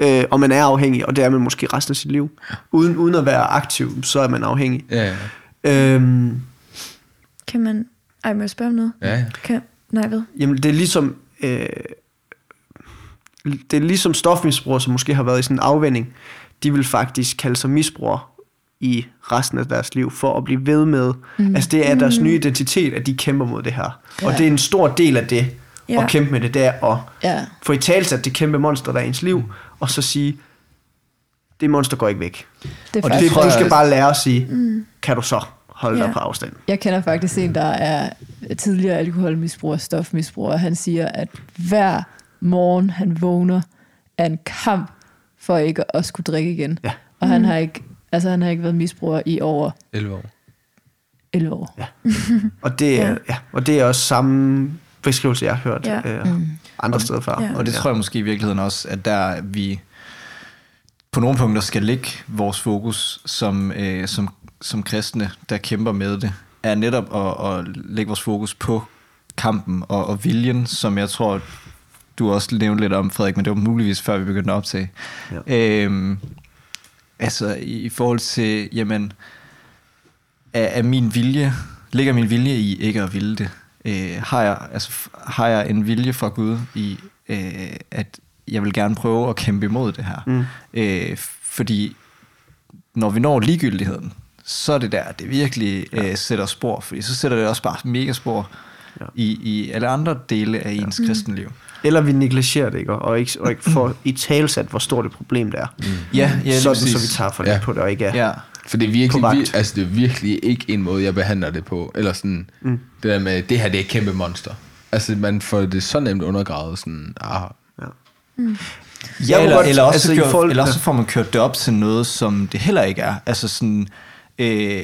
S1: Øh, og man er afhængig, og det er man måske resten af sit liv. Uden, uden at være aktiv, så er man afhængig.
S2: Ja, ja.
S1: Øhm,
S6: Kan man... Ej, må jeg spørge om noget?
S2: ja, ja.
S6: Kan... Nej, hvad?
S1: Jamen, det er ligesom... Øh, det er ligesom stofmisbrugere, som måske har været i sådan en afvænding. De vil faktisk kalde sig misbrugere i resten af deres liv, for at blive ved med. Mm. Altså, det er deres nye identitet, at de kæmper mod det her. Ja. Og det er en stor del af det,
S6: Ja.
S1: at kæmpe med det, det er at
S3: Ja.
S1: få i talsat det kæmpe monster, der er i ens liv, og så sige, det monster går ikke væk.
S3: Det er
S1: Og det, du skal bare lære at sige, mm. kan du så holde
S6: Ja.
S1: dig på afstand.
S3: jeg kender faktisk en, der er tidligere alkoholmisbruger, stofmisbruger. Han siger, at hver morgen han vågner er en kamp for ikke at skulle drikke igen.
S1: Ja.
S3: Og han har ikke, altså han har ikke været misbruger i over
S2: 11 år.
S3: 11 år.
S1: Ja. Og det, er,
S6: Ja.
S1: ja. og det er også samme beskrivelse, jeg har hørt
S6: Ja.
S1: øh, andre steder før.
S6: Ja.
S4: Og det tror jeg måske i virkeligheden også, at der vi på nogle punkter skal lægge vores fokus som, øh, som, som kristne, der kæmper med det, er netop at, at lægge vores fokus på kampen og, og viljen, som jeg tror, du også nævnte lidt om, Frederik, men det var muligvis før vi begyndte at optage. Ja. Øhm, altså i, i forhold til, jamen, er, er min vilje, ligger min vilje i ikke at ville det? Øh, har, jeg, altså, har jeg en vilje fra Gud i, øh, at jeg vil gerne prøve at kæmpe imod det her?
S1: Mm.
S4: Øh, fordi når vi når ligegyldigheden, så er det der, det virkelig øh, sætter spor, fordi så sætter det også bare mega spor
S1: Ja.
S4: ja. i, i alle andre dele af ens ja. kristenliv.
S1: Eller vi negligerer det, ikke? Og ikke, og ikke får i talsat, hvor stort et problem det er. Mm.
S4: Ja, ja lige
S1: Sådan,
S4: præcis.
S1: så vi tager for det
S2: Ja.
S1: på det, og ikke er...
S4: Ja.
S2: For det er virkelig, vir, altså det er virkelig ikke en måde, jeg behandler det på. Eller sådan, mm. det der med, det her det er et kæmpe monster. Altså man får det så nemt undergravet, sådan, ah,
S1: Ja.
S4: Ja, eller,
S1: godt-
S4: eller, også
S1: altså, i
S4: kørt,
S1: forhold-
S4: eller også får man kørt det op til noget, som det heller ikke er. Altså sådan, øh,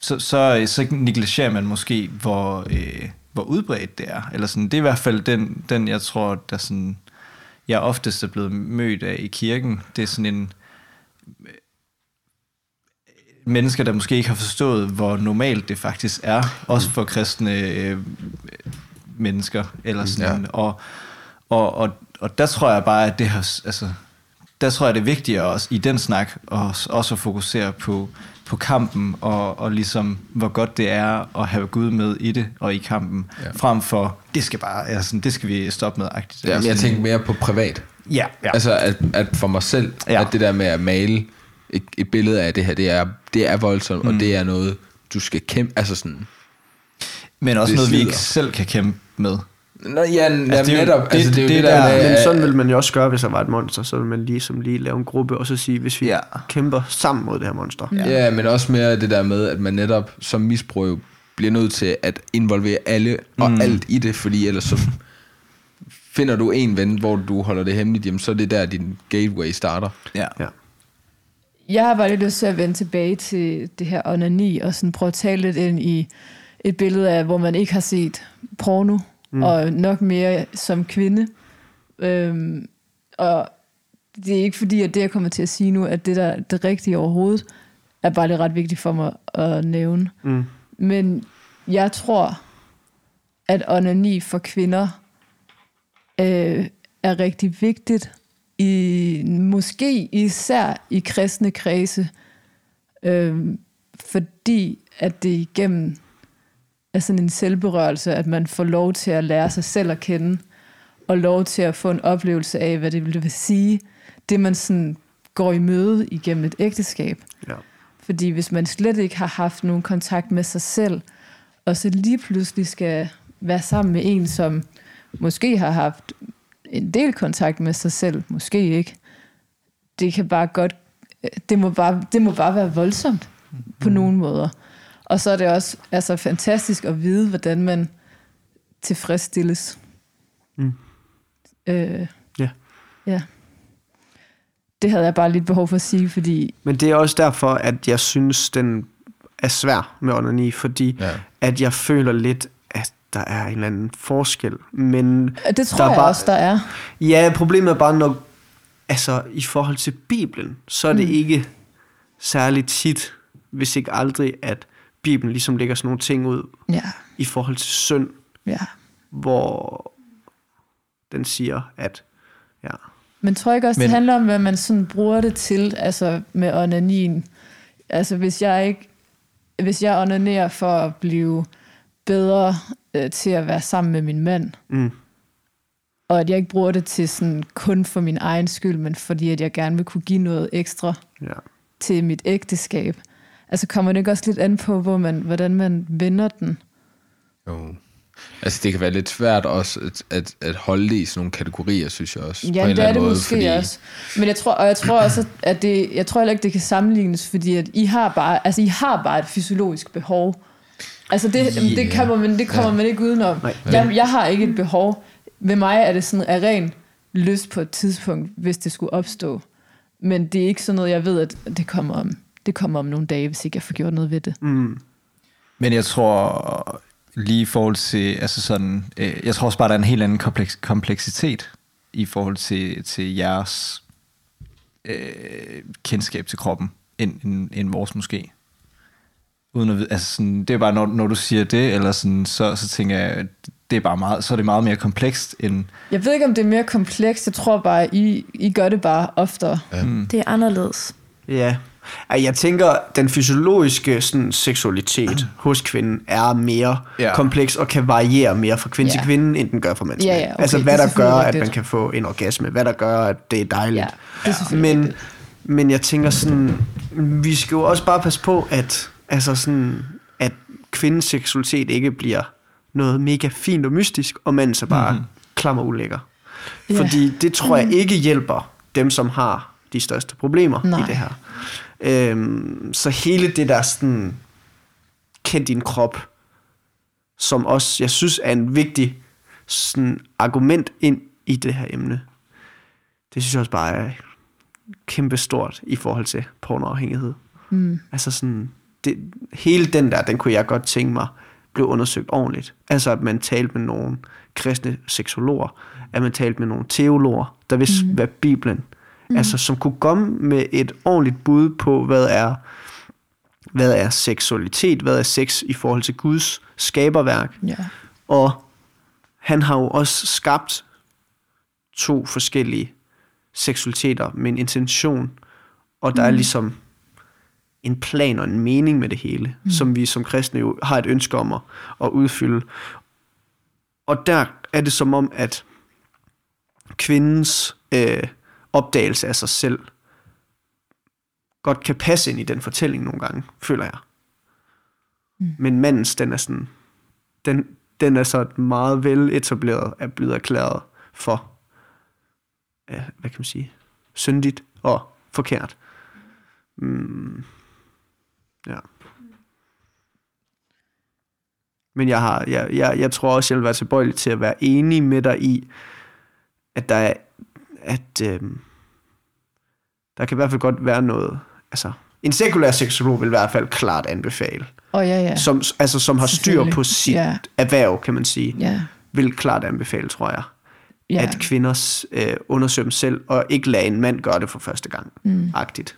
S4: så, så, så negligerer man måske, hvor, øh, hvor udbredt det er. Eller sådan, det er i hvert fald den, den jeg tror, der sådan, jeg oftest er blevet mødt af i kirken. Det er sådan en øh, mennesker, der måske ikke har forstået, hvor normalt det faktisk er, også for kristne øh, mennesker. Eller sådan,
S2: Ja.
S4: og, og, og, og der tror jeg bare, at det har, altså, der tror jeg, det er vigtigere også i den snak, også, også at fokusere på, på kampen, og, og ligesom, hvor godt det er at have Gud med i det, og i kampen,
S2: Ja.
S4: frem for, det skal bare, altså, det skal vi stoppe med. Agtigt.
S2: ja, men jeg
S4: Altså,
S2: tænker mere på privat.
S4: Ja, ja.
S2: Altså at, at for mig selv, ja. At det der med at male et, et billede af det her, det er, det er voldsomt, mm. og det er noget, du skal kæmpe, altså sådan,
S4: men også noget, vi
S2: slider.
S4: ikke selv kan kæmpe med.
S2: Nå, ja, altså,
S4: det er jo-
S2: netop,
S4: det-
S2: altså, det
S4: det
S2: det,
S4: er
S2: der,
S4: der-
S2: med,
S1: Men sådan vil man jo også gøre, hvis der var et monster. Så vil man lige, som lige lave en gruppe, og så sige, hvis vi
S4: Ja.
S1: kæmper sammen mod det her monster. Ja.
S2: Ja, men også mere det der med, at man netop som misbruger jo bliver nødt til at involvere alle og mm. alt i det, fordi ellers så finder du en ven, hvor du holder det hemmeligt, jamen så er det der, din gateway starter.
S4: Ja.
S1: ja.
S3: Jeg har bare lidt lyst til at vende tilbage til det her onani, og sådan prøve at tale lidt ind i et billede af, hvor man ikke har set porno, mm. og nok mere som kvinde. Øhm, og det er ikke fordi, at det, jeg kommer til at sige nu, at det der er det rigtige overhovedet, er bare lidt ret vigtigt for mig at nævne.
S1: Mm.
S3: Men jeg tror, at onani for kvinder øh, er rigtig vigtigt, i, måske især i kristne kredse, øh, fordi at det igennem er sådan en selvberørelse, at man får lov til at lære sig selv at kende, og lov til at få en oplevelse af, hvad det vil sige, det man sådan går i møde igennem et ægteskab.
S1: Ja.
S3: Fordi hvis man slet ikke har haft nogen kontakt med sig selv, og så lige pludselig skal være sammen med en, som måske har haft en del kontakt med sig selv, måske ikke, det kan bare godt, det må bare, det må bare være voldsomt på
S1: Mm.
S3: nogle måder. Og så er det også altså, fantastisk at vide, hvordan man tilfredsstilles.
S1: Mm.
S3: Øh,
S1: Ja.
S3: Ja. Det havde jeg bare lidt behov for at sige, fordi
S1: Men det er også derfor, at jeg synes, den er svær med onani, fordi
S2: Ja.
S1: at jeg føler lidt, at der er en eller anden forskel. Men
S3: det tror
S1: Der er
S3: jeg
S1: bare-
S3: også, der er.
S1: ja, problemet er bare, når, altså i forhold til Bibelen, så er det mm. ikke særligt tit, hvis ikke aldrig, at Bibelen ligesom lægger sådan nogle ting ud
S3: Ja,
S1: i forhold til synd,
S3: ja.
S1: hvor den siger, at ja,
S3: Men tror jeg ikke også, Men...
S4: Men-
S3: det handler om, hvad man sådan bruger det til, altså med onanin. Altså hvis jeg ikke, hvis jeg onanerer for at blive bedre øh, til at være sammen med min mand,
S1: mm,
S3: og at jeg ikke bruger det til sådan kun for min egen skyld, men fordi at jeg gerne vil kunne give noget ekstra
S1: ja.
S3: til mit ægteskab. Altså kommer det ikke også lidt an på, hvor man, hvordan man vender den?
S2: Jo. Altså, det kan være lidt svært også at, at, at holde det i sådan nogle kategorier, synes jeg også. på en
S3: Ja,
S2: eller
S3: det er det
S2: måde,
S3: måske fordi... også. Men jeg tror, og jeg tror også, at det, jeg tror heller ikke, det kan sammenlignes, fordi at I har bare, altså I har bare et fysiologisk behov. Altså det,
S2: Ja.
S3: yeah. det, kan man, det kommer
S2: Ja.
S3: ja. man ikke udenom.
S1: Nej.
S3: Jeg, jeg har ikke et behov. Ved mig er det sådan af ren lyst på et tidspunkt, hvis det skulle opstå. Men det er ikke sådan noget, jeg ved, at det kommer om, det kommer om nogle dage, hvis ikke jeg får gjort noget ved det.
S1: Mm,
S4: Men jeg tror lige i forhold til, altså sådan, øh, jeg tror også bare, der er en helt anden kompleks, kompleksitet i forhold til, til jeres øh, kendskab til kroppen, end, end, end vores måske. Uden at vide, altså sådan, det er bare, når, når du siger det, eller sådan, så, så tænker jeg, det er bare meget, så er det meget mere komplekst end,
S3: Jeg ved ikke, om det er mere komplekst. Jeg tror bare, I, I gør det bare oftere.
S6: Det er anderledes.
S1: Ja. Jeg tænker, den fysiologiske sådan, seksualitet hos kvinden er mere
S4: Ja.
S1: kompleks og kan variere mere fra kvinde
S3: Ja.
S1: til kvinde, end den gør fra mand til
S3: Ja,
S1: mand.
S3: ja, okay,
S1: altså hvad
S3: er
S1: der gør, at man kan få en orgasme, hvad der gør, at det er dejligt.
S3: Ja, det er
S1: men,
S3: rigtigt.
S1: men jeg tænker sådan, vi skal jo også bare passe på, at, altså sådan, at kvindens seksualitet ikke bliver noget mega fint og mystisk, og manden så bare mm-hmm. klam og ulækker. Fordi det tror jeg ikke hjælper dem, som har de største problemer
S3: Nej.
S1: i det her. Øhm, så hele det der sådan, kend din krop, som også, jeg synes, er en vigtig sådan, argument ind i det her emne. Det synes jeg også bare er kæmpe stort i forhold til pornoafhængighed.
S3: Mm.
S1: Altså sådan, det, hele den der, den kunne jeg godt tænke mig, blev undersøgt ordentligt. Altså at man talte med nogle kristne seksologer, at man talte med nogle teologer, der vidste, mm. hvad Bibelen, mm. altså som kunne komme med et ordentligt bud på, hvad er, hvad er seksualitet, hvad er sex i forhold til Guds skaberværk.
S3: Ja.
S1: Og han har jo også skabt to forskellige seksualiteter med en intention, og der mm. er ligesom en plan og en mening med det hele, mm. som vi som kristne jo har et ønske om at, at udfylde. Og der er det som om, at kvindens øh, opdagelse af sig selv godt kan passe ind i den fortælling nogle gange, føler jeg. Mm. Men mandens, den er sådan, den, den er så meget vel etableret, er blevet erklæret for, ja, hvad kan man sige, syndigt og forkert. Mm, ja. Men jeg, har, jeg, jeg, jeg tror også, jeg vil være tilbøjelig til at være enig med dig i, at der er, at øhm, der kan i hvert fald godt være noget, altså en sekulær seksolog vil i hvert fald klart anbefale,
S3: Og ja, ja.
S1: ja. som, altså, som har styr på sit
S3: Ja.
S1: ja. erhverv, kan man sige,
S3: Ja,
S1: vil klart anbefale, tror jeg,
S3: ja.
S1: ja. at kvinder øh, undersøger dem selv, og ikke lade en mand gøre det for første gang.
S3: Mm.
S1: Agtigt.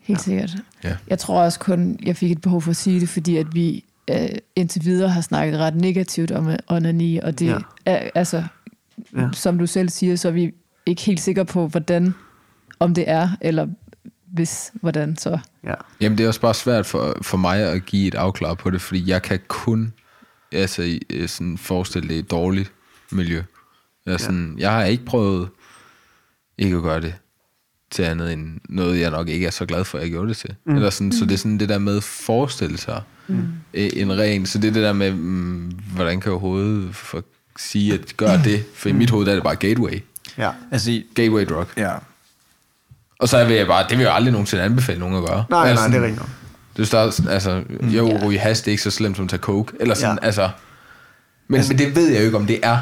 S3: Helt sikkert.
S2: Ja.
S3: Jeg tror også kun, jeg fik et behov for at sige det, fordi at vi øh, indtil videre har snakket ret negativt om øh, onani, og det
S1: Ja.
S3: er, altså,
S1: Ja.
S3: som du selv siger, så er vi ikke helt sikre på, hvordan, om det er, eller hvis, hvordan så.
S1: Ja.
S2: Jamen, det er også bare svært for, for mig at give et afklar på det, fordi jeg kan kun altså, i- sådan forestille det et dårligt miljø. Jeg, sådan, jeg har ikke prøvet ikke at gøre det til andet end noget, jeg nok ikke er så glad for, at jeg gjorde det til. Mm. Eller sådan, Så det er sådan det der med forestille sig mm. en ren, så det er det der med, mm, hvordan kan jeg overhovedet for sige, at gør det, for i mit hoved der er det bare gateway.
S1: ja.
S4: altså,
S2: Gateway drug.
S4: ja,
S2: Og så vil jeg bare, det vil jeg aldrig nogensinde anbefale nogen at gøre.
S1: Nej,
S2: er
S1: nej,
S2: sådan,
S1: det er rigtigt.
S2: Det sådan, altså, jo,
S3: Ja.
S2: ryge hash, det er ikke så slemt som at tage coke. Eller sådan,
S1: Ja.
S2: ja. altså. Men, men det ved jeg jo ikke, om det er.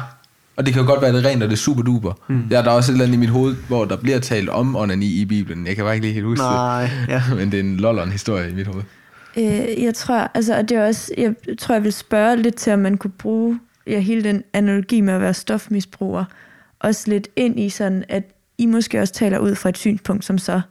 S2: Og det kan jo godt være, at det er rent, og det er super duper. Mm. Ja, der er også et eller andet i mit hoved, hvor der bliver talt om onani i Bibelen. Jeg kan bare ikke lige helt huske
S1: Nej, ja.
S2: det. Men det er en lolleren historie i mit hoved.
S6: Øh, jeg tror, altså, og det er også, jeg tror, jeg vil spørge lidt til, om man kunne bruge ja, hele den analogi med at være stofmisbruger, også lidt ind i sådan, at I måske også taler ud fra et synspunkt, som så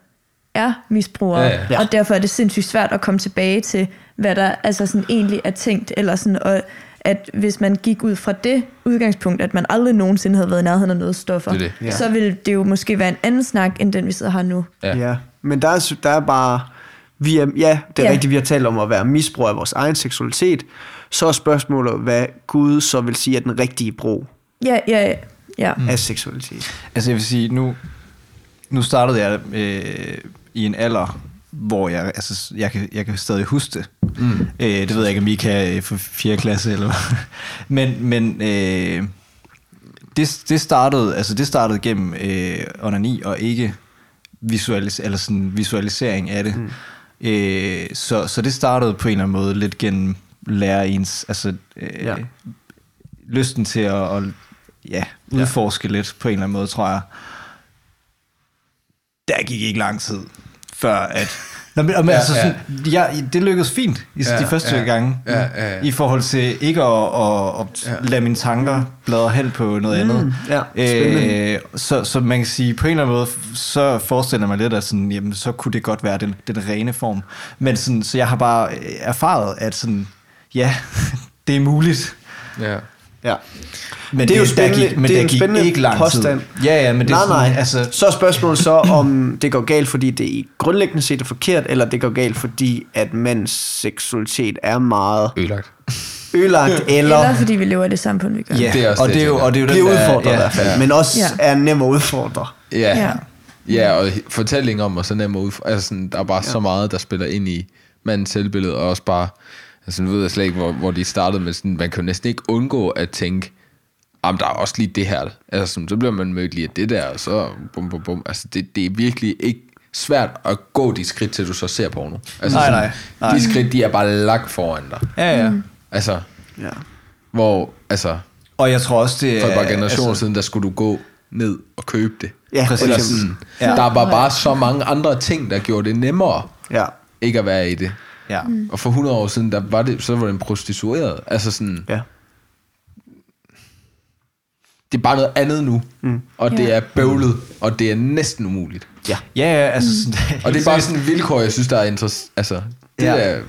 S6: er misbrugere,
S2: Ja, ja.
S6: Og derfor er det sindssygt svært at komme tilbage til, hvad der altså sådan egentlig er tænkt, eller sådan, og at hvis man gik ud fra det udgangspunkt, at man aldrig nogensinde havde været i nærheden af noget stoffer,
S2: Det det.
S1: Ja.
S6: så ville det jo måske være en anden snak, end den vi sidder her nu.
S2: Ja.
S1: Ja. Men der er, der er bare... Vi er, ja, det er
S6: Ja.
S1: ja. rigtigt, vi har talt om at være misbrug af vores egen seksualitet. Så er spørgsmålet, hvad Gud så vil sige er den rigtige brug
S6: Ja, ja, ja.
S1: mm. af seksualitet.
S4: Altså jeg vil sige, nu, nu startede jeg øh, i en alder, hvor jeg, altså, jeg, kan, jeg kan stadig huske det. Mm. Øh, det ved jeg ikke, om I kan øh, for 4. klasse eller hvad. Men, men øh, det, det, startede, altså det startede gennem øh, onani og ikke visualis, eller sådan visualisering af det. Mm. Øh, så, så det startede på en eller anden måde lidt gennem lære ens, altså øh,
S1: Ja.
S4: lysten til at, at ja, udforske ja. lidt på en eller anden måde, tror jeg. Der gik ikke lang tid, før at... Nå, men, men,
S2: Ja,
S4: altså,
S2: ja.
S4: sådan, ja, det lykkedes fint i
S2: Ja,
S4: de første
S2: ja,
S4: gange,
S2: ja, ja, ja.
S4: i forhold til ikke at, at, at
S2: Ja.
S4: lade mine tanker bladre hen på noget andet.
S1: ja, spændende.
S4: Øh, så, så man kan sige, på en eller anden måde, så forestiller mig lidt, at sådan, jamen, så kunne det godt være den, den rene form. Men sådan, så jeg har bare erfaret, at sådan, ja, det er muligt.
S2: Ja.
S1: Ja.
S4: Men
S1: Det er jo
S4: der
S1: spændende-
S4: gik, men
S1: det er
S4: der gik
S1: spændende
S4: ikke lang
S1: påstand.
S4: tid. Ja, ja, men det er
S1: nej,
S4: sådan,
S1: nej.
S4: altså,
S1: Så er spørgsmålet så, om det går galt, fordi det i grundlæggende set er forkert, eller det går galt, fordi at mands seksualitet er meget
S2: Ødelagt.
S1: ødelagt, eller,
S6: Eller fordi vi lever i det samfund, vi gør.
S4: ja,
S2: Det er også
S4: og
S2: det,
S4: det er jo, og det er jo den
S1: udfordret i hvert fald,
S2: ja.
S1: men også
S6: Ja.
S1: er nem at udfordre.
S2: Ja.
S6: Ja.
S2: ja. Ja, og fortælling om, og så nemt ud. Altså, sådan, der er bare ja. så meget, der spiller ind i mandens selvbillede, og også bare, altså nu ved jeg slet ikke, hvor, hvor de startede med sådan, man kan jo næsten ikke undgå at tænke, jamen der er også lige det her. Altså sådan, så bliver man mødt lige af det der, og så bum, bum, bum. Altså det, det er virkelig ikke svært at gå de skridt, til du så ser porno. Altså,
S4: Nej,
S2: sådan,
S4: nej, nej.
S2: De skridt, de er bare lagt foran dig.
S4: Ja, ja.
S2: Altså,
S1: Ja.
S2: hvor, altså,
S4: Og jeg tror også, det
S2: for et
S4: er...
S2: par generationer
S4: altså,
S2: siden, der skulle du gå ned og købe det.
S1: Ja,
S4: Præcis.
S2: Eller
S1: præcis.
S2: sådan,
S4: Ja.
S2: Der var bare så mange andre ting, der gjorde det nemmere
S1: Ja.
S2: ikke at være i det.
S4: Ja.
S2: Og for 100 år siden, der var det, så var det en prostitueret. Altså sådan,
S1: ja.
S2: det er bare noget andet nu. Mm. Og det
S6: Ja.
S2: er bøvlet, og det er næsten umuligt.
S1: Ja.
S4: Ja, ja, altså sådan,
S2: Og det er bare sådan en vilkår, jeg synes, der er interessant. Altså, det
S4: Ja.
S2: er,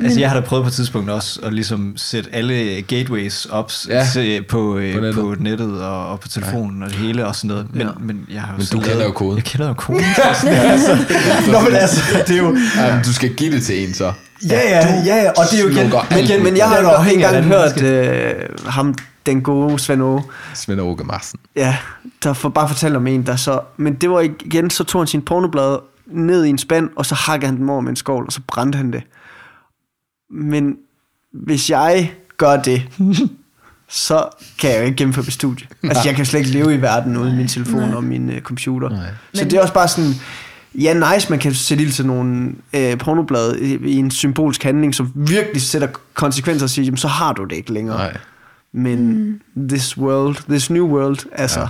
S4: Altså, jeg har da prøvet på et tidspunkt også at ligesom sætte alle gateways op
S2: Ja.
S4: til, på, øh,
S2: På nettet.
S4: på nettet og, og på telefonen ja. og det hele og sådan noget. Men,
S1: Ja.
S4: men jeg har jo
S2: Men du kender
S4: lavet-
S2: jo koden.
S4: Jeg kender jo koden. så sådan, altså, Nå, men altså, det er jo...
S2: ja, du skal give det til en så.
S4: Ja, ja, ja, ja, og det er jo igen...
S2: alt
S4: igen
S1: Men jeg har jo engang hørt øh, ham, den gode Svend Åge,
S2: Svend Åke Marsen.
S1: ja, der for, bare fortalte om en, der så... Men det var igen, så tog han sin pornoblad ned i en spand, og så hakkede han dem over med en skål, og så brændte han det. Men hvis jeg gør det, så kan jeg jo ikke gennemføre mit studie. Altså, jeg kan slet ikke leve i verden uden min telefon og min uh, computer.
S2: Nej.
S1: Så
S6: Men-
S1: det er også bare sådan, ja, nice, man kan sætte ild til nogle øh, pornoblade i, i en symbolsk handling, som virkelig sætter konsekvenser og siger, jamen, så har du det ikke længere.
S2: Nej.
S1: Men mm. this world, this new world, altså... Ja.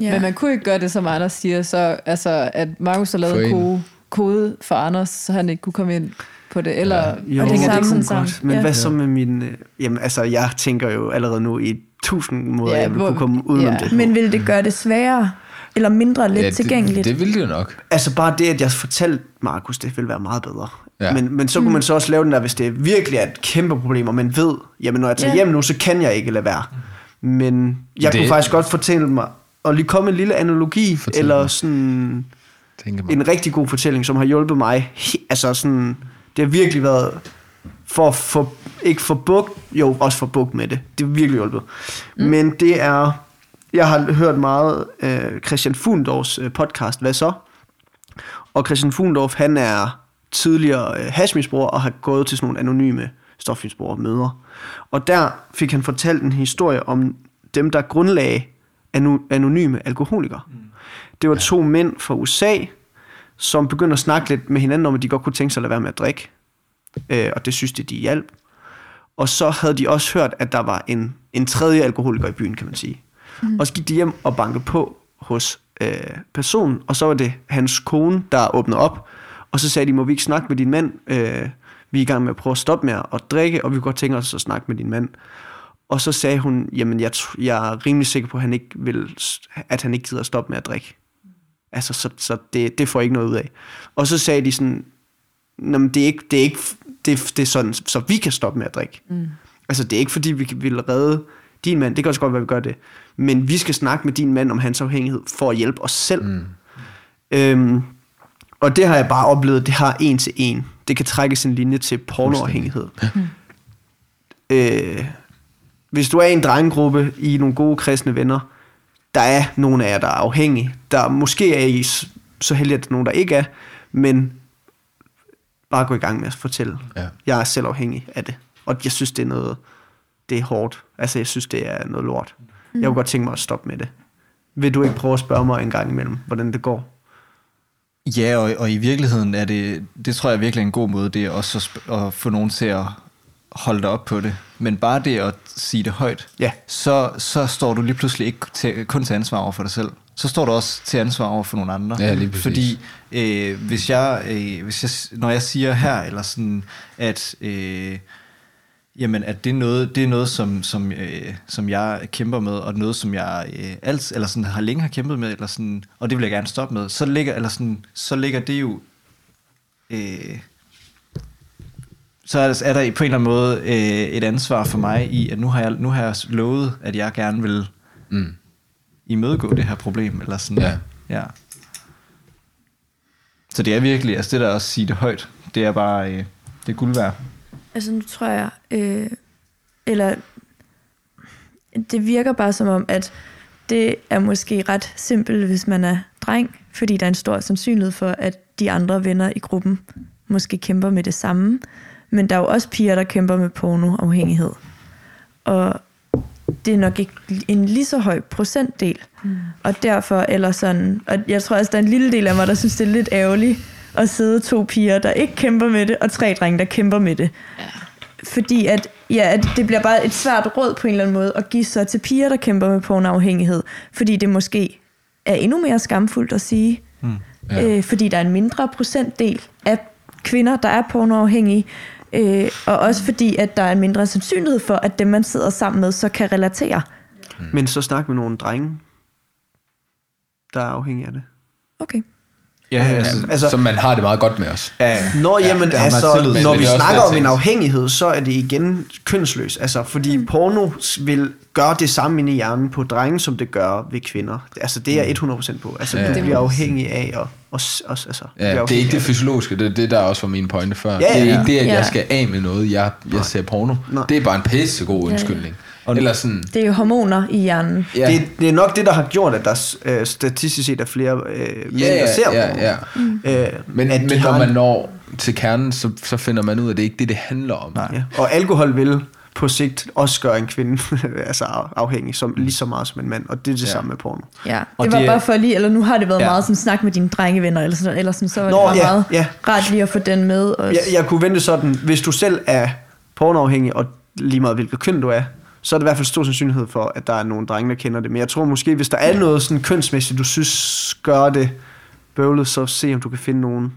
S6: Ja.
S3: Men man kunne ikke gøre det, som Anders siger, så altså, at Markus har lavet en. kode, kode for Anders, så han ikke kunne komme ind på det, eller ja.
S1: Jo,
S6: Og det
S3: hænger
S6: samme
S3: ikke sådan
S6: sådan
S3: sammen.
S1: Godt. Men
S6: Ja.
S1: hvad så med min... Øh, jamen, altså, jeg tænker jo allerede nu i tusind måder,
S3: Ja,
S1: jeg vil
S3: hvor-
S1: kunne komme udenom
S3: ja.
S1: det.
S6: Men vil det gøre det sværere? Eller mindre let
S2: Ja,
S6: tilgængeligt?
S2: det, det ville det jo nok.
S1: Altså bare det, at jeg fortalte Markus, det vil være meget bedre.
S2: Ja.
S1: Men, men så kunne man så også lave den der, hvis det virkelig er et kæmpe problem, og man ved, jamen når jeg tager
S6: Ja.
S1: hjem nu, så kan jeg ikke lade være. Men jeg
S2: Det-
S1: kunne faktisk godt fortælle mig, og lige komme en lille analogi,
S2: Fortæl
S1: eller
S2: mig. Tænker man.
S1: en rigtig god fortælling, som har hjulpet mig. Altså sådan, det har virkelig været for få, ikke få bugt, jo også få bugt med det. Det har virkelig hjulpet. Mm. Men det er, jeg har hørt meget øh, Christian Fundorfs øh, podcast, hvad så? Og Christian Fundorf, han er tidligere øh, hashmisbruger og har gået til sådan nogle anonyme stofmisbrugere møder. Og der fik han fortalt en historie om dem, der grundlagde ano- anonyme alkoholikere. Mm. Det var to mænd fra USA, som begyndte at snakke lidt med hinanden om, at de godt kunne tænke sig at lade være med at drikke. øh, og det synes de, de hjalp. Og så havde de også hørt, at der var en, en tredje alkoholiker i byen, kan man sige. Mm. Og så gik de hjem og bankede på hos øh, personen, og så var det hans kone, der åbnede op, og så sagde de, må vi ikke snakke med din mand? Øh, vi er i gang med at prøve at stoppe med at drikke, og vi kunne godt tænke os at snakke med din mand. Og så sagde hun, jamen jeg, jeg er rimelig sikker på, at han ikke, vil, at han ikke gider at stoppe med at drikke. Altså, så, så det, det får jeg ikke noget ud af. Og så sagde de sådan, men det er ikke, det er ikke det, det er sådan, så vi kan stoppe med at drikke. Mm. Altså, det er ikke fordi, vi vil redde din mand. Det kan også godt være, at vi gør det. Men vi skal snakke med din mand om hans afhængighed, for at hjælpe os selv. Mm. Øhm, og det har jeg bare oplevet, det har en til en. Det kan trækkes en linje til pornoafhængighed. Øh, hvis du er i en drengegruppe i nogle gode kristne venner, der er nogle af jer, der er afhængige. Der måske er I så heldige, at der er nogen, der ikke er, men bare gå i gang med at fortælle.
S2: Ja.
S1: Jeg er selv afhængig af det. Og jeg synes, det er noget, det er hårdt. Altså, jeg synes, det er noget lort. Jeg kunne godt tænke mig at stoppe med det. Vil du ikke prøve at spørge mig en gang imellem, hvordan det går?
S4: Ja, og, og i virkeligheden er det, det tror jeg virkelig er en god måde, det er også at, sp- at få nogen til at holde dig op på det. Men bare det at sige det højt,
S1: Ja.
S4: så, så står du lige pludselig ikke til, kun til ansvar over for dig selv. Så står du også til ansvar over for nogle andre.
S2: Ja, lige præcis.
S4: Fordi øh, hvis jeg, øh, hvis jeg, når jeg siger her, eller sådan, at... Øh, Jamen, at det er noget, det er noget som, som, øh, som jeg kæmper med, og noget, som jeg øh, alt, eller sådan, har længe har kæmpet med, eller sådan, og det vil jeg gerne stoppe med, så ligger, eller sådan, så ligger det jo... Øh, så er der, er på en eller anden måde øh, et ansvar for mig i, at nu har jeg, nu har jeg lovet, at jeg gerne vil
S2: Mm.
S4: imødegå det her problem, eller sådan.
S2: Ja.
S4: ja. Så det er virkelig, altså det der også at sige det højt, det er bare, øh, det er guld værd.
S6: Altså nu tror jeg, øh, eller det virker bare som om, at det er måske ret simpelt, hvis man er dreng, fordi der er en stor sandsynlighed for, at de andre venner i gruppen måske kæmper med det samme. Men der er jo også piger, der kæmper med pornoafhængighed. Og det er nok ikke en lige så høj procentdel. Mm. Og derfor, eller sådan, og jeg tror også, der er en lille del af mig, der synes, det er lidt ærgerligt at sidde to piger, der ikke kæmper med det, og tre drenge, der kæmper med det. Ja. Fordi at, ja, at det bliver bare et svært råd på en eller anden måde at give sig til piger, der kæmper med pornoafhængighed. Fordi det måske er endnu mere skamfuldt at sige. Mm.
S2: Ja.
S6: Øh, fordi der er en mindre procentdel af kvinder, der er pornoafhængige. Øh, og også fordi, at der er en mindre sandsynlighed for, at dem, man sidder sammen med, så kan relatere.
S1: Men så snak med nogle drenge, der er afhængige af det.
S6: Okay.
S4: Ja, altså,
S1: Altså-
S2: Altså, så man har det meget godt med os.
S4: ja,
S1: Nå,
S4: ja,
S1: jamen
S4: man
S1: altså,
S4: tillid til.
S1: når vi
S2: er
S1: snakker om en afhængighed, så er det igen kønsløs. Altså, fordi mm. porno vil gøre det samme inde i hjernen på drenge, som det gør ved kvinder. Altså, det er jeg 100% på. Altså,
S2: Ja.
S1: ja. du
S2: Det
S1: bliver afhængig af at... Og, og, altså,
S2: Ja, det er ikke det fysiologiske, det er det, der også var min pointe før.
S1: Ja,
S2: det er
S1: ja.
S2: ikke det, at
S6: Ja.
S2: jeg skal af med noget, jeg, jeg ser porno.
S1: Nej.
S2: Det er bare en pissegod undskyldning.
S4: Og-
S2: Eller sådan,
S6: Det er jo hormoner i hjernen.
S2: ja,
S1: Det, det er nok det, der har gjort, at der øh, statistisk set er flere øh, mænd,
S2: ja,
S1: der ser
S2: ja,
S1: porno.
S2: ja.
S1: Øh,
S2: Men,
S1: at
S2: men når man når til kernen, så, så finder man ud af, at det ikke er det, det handler om.
S4: Nej.
S1: Ja. Og alkohol vil på sigt også gøre en kvinde altså af- afhængig som, lige så meget som en mand, og det er det
S2: Ja.
S1: samme med porno.
S6: Ja,
S4: Og
S6: det var
S4: det-
S6: bare for lige, eller nu har det været
S4: Ja.
S6: meget sådan snak med dine drengevenner, eller sådan, eller sådan så var
S1: Nå,
S6: det bare
S1: ja,
S6: meget
S1: ja.
S6: rart lige at få den med også.
S1: Jeg, jeg kunne vente sådan, hvis du selv er pornoafhængig, og lige meget hvilket køn du er, så er der i hvert fald stor sandsynlighed for, at der er nogle drenge, der kender det. Men jeg tror måske, hvis der er noget sådan kønsmæssigt, du synes gør det bøvlet, så se om du kan finde nogen,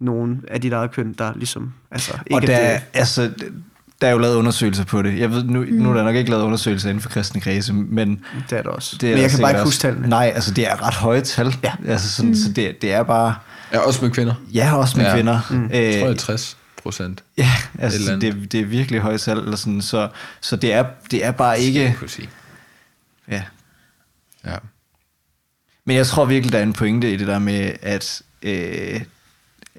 S1: nogen af dit eget køn, der ligesom... Altså, ikke
S4: og
S1: at
S4: der,
S1: det,
S4: er- altså, der er jo lavet undersøgelser på det. Jeg ved, nu, mm. nu er der nok ikke lavet undersøgelser inden for kristne kredse, men
S1: det er det også.
S4: det er
S1: Men
S4: der
S1: jeg kan bare ikke huske tallene.
S4: Nej, altså det er ret høje tal.
S1: Ja.
S4: Altså, sådan, mm. Så det, det er bare,
S2: Ja, også med kvinder.
S4: ja, også med
S2: Ja.
S4: kvinder.
S1: Mm.
S4: Øh,
S2: Jeg tror, det er 60 procent.
S4: ja, altså det, det er virkelig høje tal. Eller sådan, så, så det, er, det er bare ikke...
S2: kunne sige.
S4: Ja.
S2: Ja.
S4: Men jeg tror virkelig, der er en pointe i det der med, at... Øh,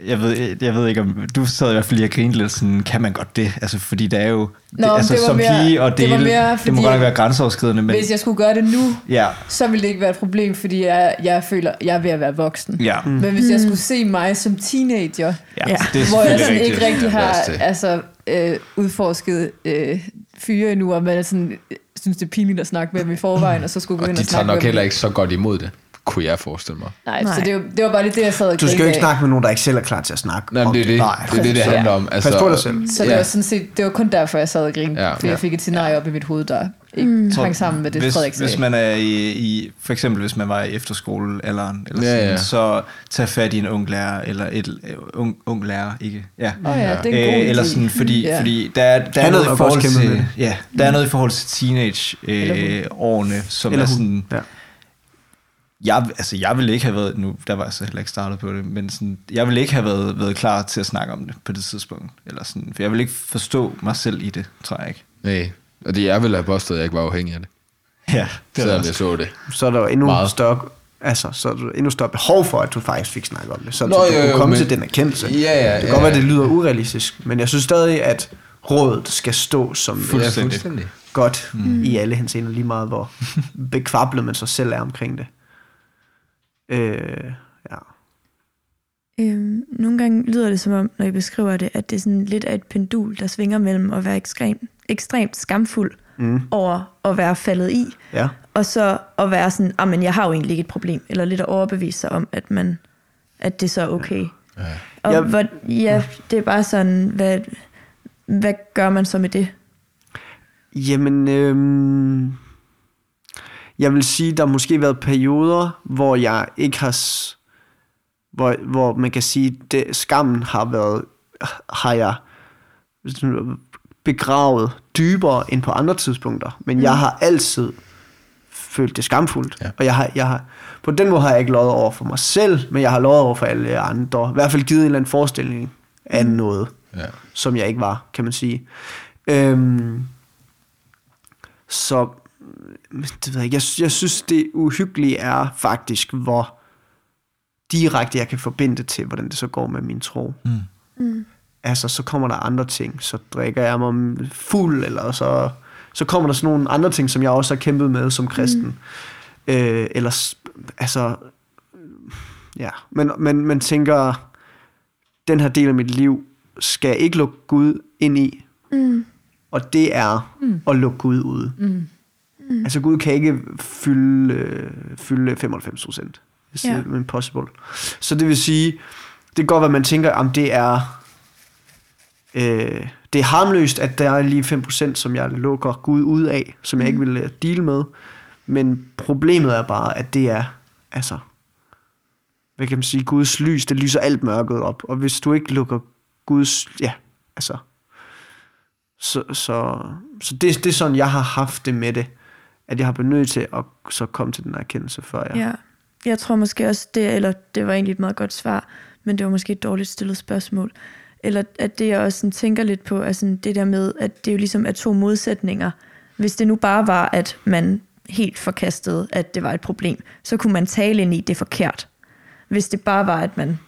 S4: jeg ved, jeg ved ikke om... Du sad i hvert fald lige og grinede lidt sådan, kan man godt det? Altså, fordi det er jo...
S3: Nå,
S4: det, altså,
S3: det
S4: som
S3: mere-
S4: pige og
S3: det var
S4: dele,
S3: mere,
S4: det må
S3: fordi-
S4: godt nok være grænseoverskridende, men...
S3: Hvis jeg skulle gøre det nu,
S4: Ja,
S3: så ville det ikke være et problem, fordi jeg, jeg føler, jeg er ved at være voksen.
S4: ja.
S3: Mm. Men hvis jeg skulle se mig som teenager,
S4: ja,
S6: Ja.
S4: det
S3: hvor jeg sådan ikke
S4: rigtigt.
S3: rigtig har altså, øh, udforsket øh, fyre endnu, og man er sådan, øh, synes, det er pinligt at snakke med dem i forvejen, og så skulle gå
S2: Og
S3: ind
S2: de
S3: og
S2: tager
S3: snakke
S2: nok
S3: med
S2: heller
S3: dem.
S2: ikke så godt imod det. Kunne jeg forestille mig.
S3: Nej,
S6: Nej.
S3: så det, var- det var bare det, jeg sad og
S1: Du skal jo ikke
S3: af.
S1: snakke med nogen, der ikke selv er klar til at snakke
S2: Nej,
S1: om
S2: det er det,
S1: Nej,
S2: det, er det, det
S3: Ja.
S2: handler om. Altså,
S1: Pas på dig selv.
S3: Så det,
S2: Ja.
S3: var sådan set, det var kun derfor, jeg sad og grinede.
S2: Ja.
S3: Ja. Fordi jeg
S1: Ja.
S3: fik et scenarie op i mit hoved, der ikke mm. hang sammen med det,
S4: hvis,
S3: Frederik sagde.
S4: hvis man er i, i, for eksempel hvis man var i efterskolealderen, eller
S2: Ja,
S4: sådan,
S2: ja.
S4: så tag fat i en ung lærer, eller et øh, ung, ung lærer, ikke? Ja.
S3: Åh ja, det er en god
S4: Øh, eller
S3: idé.
S4: sådan, fordi,
S3: Ja.
S4: fordi der, er- der er noget i forhold til, ja, der er noget i forhold til teenage
S3: Eller
S4: øh, årene, som
S1: Eller
S4: er sådan,
S1: Ja.
S4: Jeg, altså jeg ville ikke have været, nu der var jeg så heller ikke startet på det, men sådan, jeg ville ikke have været, været klar til at snakke om det på det tidspunkt, eller sådan, for jeg ville ikke forstå mig selv i det, tror jeg ikke.
S2: Nej, og det jeg ville have påstået, at jeg ikke var afhængig af det.
S4: Ja, det
S2: Selvom jeg så det.
S1: Så er der jo endnu
S2: Meget.
S1: større altså, så er der endnu større behov for, at du faktisk fik snakket om det. Så
S2: Nå,
S1: du
S2: jo,
S1: kunne komme
S2: men-
S1: til den erkendelse.
S2: Ja, ja,
S1: det kan
S2: ja,
S1: godt være,
S2: ja.
S1: det lyder urealistisk, men jeg synes stadig, at rådet skal stå som fuldstændig
S2: fuldstændig.
S1: godt mm. i alle henseender, lige meget hvor bekvablet man så selv er omkring det. Øh, ja.
S6: Øhm, nogle gange lyder det som om, når I beskriver det, at det er sådan lidt af et pendul, der svinger mellem at være ekstrem, ekstremt skamfuld
S1: Mm.
S6: over at være faldet i,
S1: ja.
S6: og så at være sådan, ah, men jeg har jo egentlig ikke et problem, eller lidt at overbevise sig om, at, man, at det så er okay.
S2: Ja.
S6: Og
S1: Jeg-
S6: hvor, ja, det er bare sådan, hvad, hvad gør man så med det?
S1: Jamen, øhm, jeg vil sige, der har måske været perioder, hvor jeg ikke har, hvor, hvor man kan sige, det, skammen har været, har jeg begravet dybere end på andre tidspunkter. Men mm. jeg har altid følt det skamfuldt.
S2: Ja.
S1: Og jeg har, jeg har, på den måde har jeg ikke lovet over for mig selv, men jeg har lovet over for alle andre. I hvert fald givet en eller anden forestilling af noget
S2: Ja.
S1: som jeg ikke var, kan man sige. Øhm, så mm, det ved jeg, jeg, jeg synes, det uhyggelige er faktisk, hvor direkte jeg kan forbinde det til, hvordan det så går med min tro.
S4: Mm.
S6: Mm.
S1: Altså, så kommer der andre ting. Så drikker jeg mig fuld, eller så, så kommer der sådan nogle andre ting, som jeg også har kæmpet med som kristen. Mm. Øh, eller, altså, ja. Men, men man tænker, den her del af mit liv skal jeg ikke lukke Gud ind i.
S6: Mm.
S1: Og det er mm. at lukke Gud ude.
S3: Mm.
S6: Mm.
S1: Altså Gud kan ikke fylde, øh, fylde 95 procent. Det
S6: Ja.
S1: er impossible. Så det vil sige, det kan godt være, at man tænker, om det er øh, det er harmløst, at der er lige 5%, som jeg lukker Gud ud af, som jeg ikke vil øh, deal med. Men problemet er bare, at det er, altså, hvad kan man sige, Guds lys, det lyser alt mørket op. Og hvis du ikke lukker Guds, ja, altså, så, så, så det, det er sådan, jeg har haft det med det, at jeg har været nødt til at så komme til den erkendelse, før jeg...
S6: Ja. Jeg tror måske også, det, eller det var egentlig et meget godt svar, men det var måske et dårligt stillet spørgsmål. Eller at det, jeg også sådan tænker lidt på, er sådan det der med, at det jo ligesom er to modsætninger. Hvis det nu bare var, at man helt forkastede, at det var et problem, så kunne man tale ind i, det er forkert. Hvis det bare var, at man,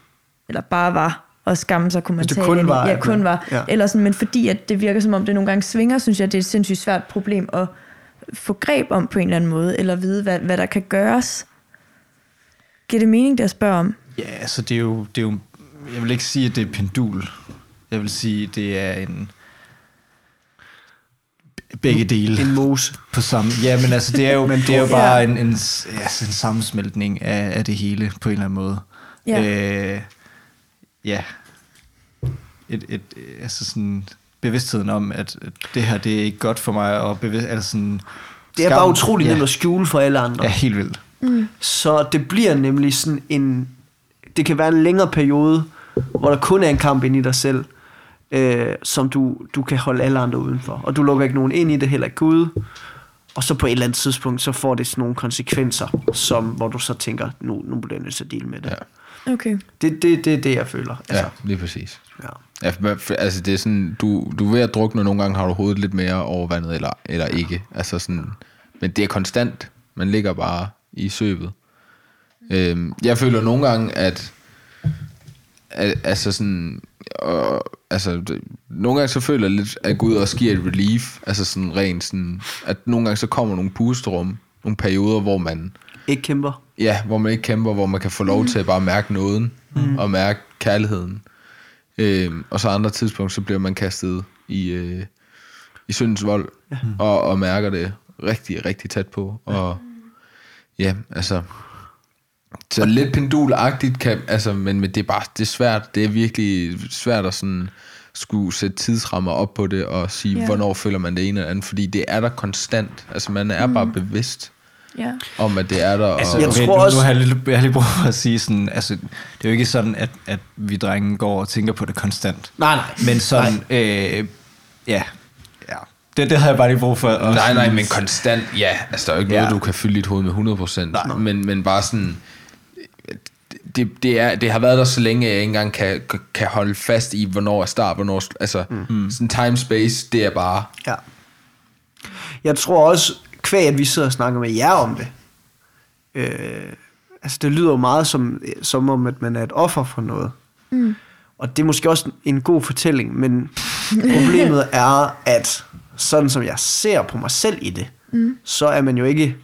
S6: eller bare var at skamme, så kunne man tale
S1: kun
S6: ind
S1: var,
S6: i, ja,
S1: at
S6: kun var.
S1: ja.
S6: Eller sådan, men fordi at det virker som om, det nogle gange svinger, synes jeg, det er et sindssygt svært problem at få greb om på en eller anden måde, eller vide, hvad, hvad der kan gøres. Giver det mening, det jeg spørger om?
S4: Ja, altså det er, jo, det er jo... Jeg vil ikke sige, at det er pendul. Jeg vil sige, at det er en... Begge dele
S1: En mose.
S4: på samme... Ja, men altså, det er jo, det er jo
S6: Ja.
S4: bare en, en, ja, altså, en sammensmeltning af, af det hele, på en eller anden måde.
S6: Ja.
S4: Øh, ja. Et, et, altså sådan bevidstheden om, at det her, det er ikke godt for mig, og bevidst, altså sådan,
S1: Det er
S4: skam-
S1: bare utroligt
S4: ja,
S1: nemt at skjule for alle andre.
S4: Ja, helt vildt.
S1: Så det bliver nemlig sådan en... Det kan være en længere periode, hvor der kun er en kamp ind i dig selv, øh, som du, du kan holde alle andre udenfor. Og du lukker ikke nogen ind i det, heller ikke Gud. Og så på et eller andet tidspunkt, så får det sådan nogle konsekvenser, som, hvor du så tænker, nu, nu bliver jeg nødt til at deal med det.
S2: Ja.
S6: Okay.
S1: Det, det, det er det, jeg føler.
S2: Ja, lige præcis.
S1: ja.
S2: Ja, altså det er sådan, du, du er ved at drukne, og nogle gange har du hovedet lidt mere over vandet, eller, eller ikke. Altså sådan, men det er konstant. Man ligger bare i søbet. Øhm, jeg føler nogle gange, at, at altså sådan, og, altså, det, nogle gange så føler jeg lidt, at Gud også giver et relief, altså sådan rent sådan, at nogle gange så kommer nogle pusterum, nogle perioder, hvor man,
S1: Ikke kæmper.
S2: Ja, hvor man ikke kæmper, hvor man kan få lov til at bare mærke nåden, mm. og mærke kærligheden. Øhm, og så andre tidspunkter, så bliver man kastet i, øh, i syndens vold, ja. og, og mærker det rigtig, rigtig tæt på. Og ja, altså, Så lidt pendulagtigt kan, altså, men, men det er bare, det er svært, det er virkelig svært at sådan skulle sætte tidsrammer op på det og sige,
S6: Ja.
S2: yeah. hvornår føler man det ene eller andet, fordi det er der konstant. Altså man er mm. bare bevidst
S6: Ja.
S2: om, at det er der.
S4: Altså,
S2: og,
S1: jeg
S4: okay,
S1: tror
S4: nu,
S1: også-
S4: nu har jeg, lige, jeg har lige brug for at sige sådan, altså, det er jo ikke sådan, at, at vi drenge går og tænker på det konstant.
S1: Nej, nej.
S4: Men sådan, øh, ja, ja. Det, det har jeg bare lige brug for. At,
S2: Nej, nej, men konstant, ja. Altså, der er jo ikke
S4: Ja.
S2: noget, du kan fylde dit hoved med 100%. Men, men bare sådan... Det, det, er, det har været der så længe, at jeg ikke engang kan, kan holde fast i, hvornår er start, hvornår... Altså, mm. sådan time space, det er bare...
S1: Ja. Jeg tror også, kvæg at vi sidder og snakker med jer om det, øh, altså det lyder jo meget som, som om, at man er et offer for noget. Mm. Og det er måske også en god fortælling, men problemet er, at sådan som jeg ser på mig selv i det, mm. så er man jo ikke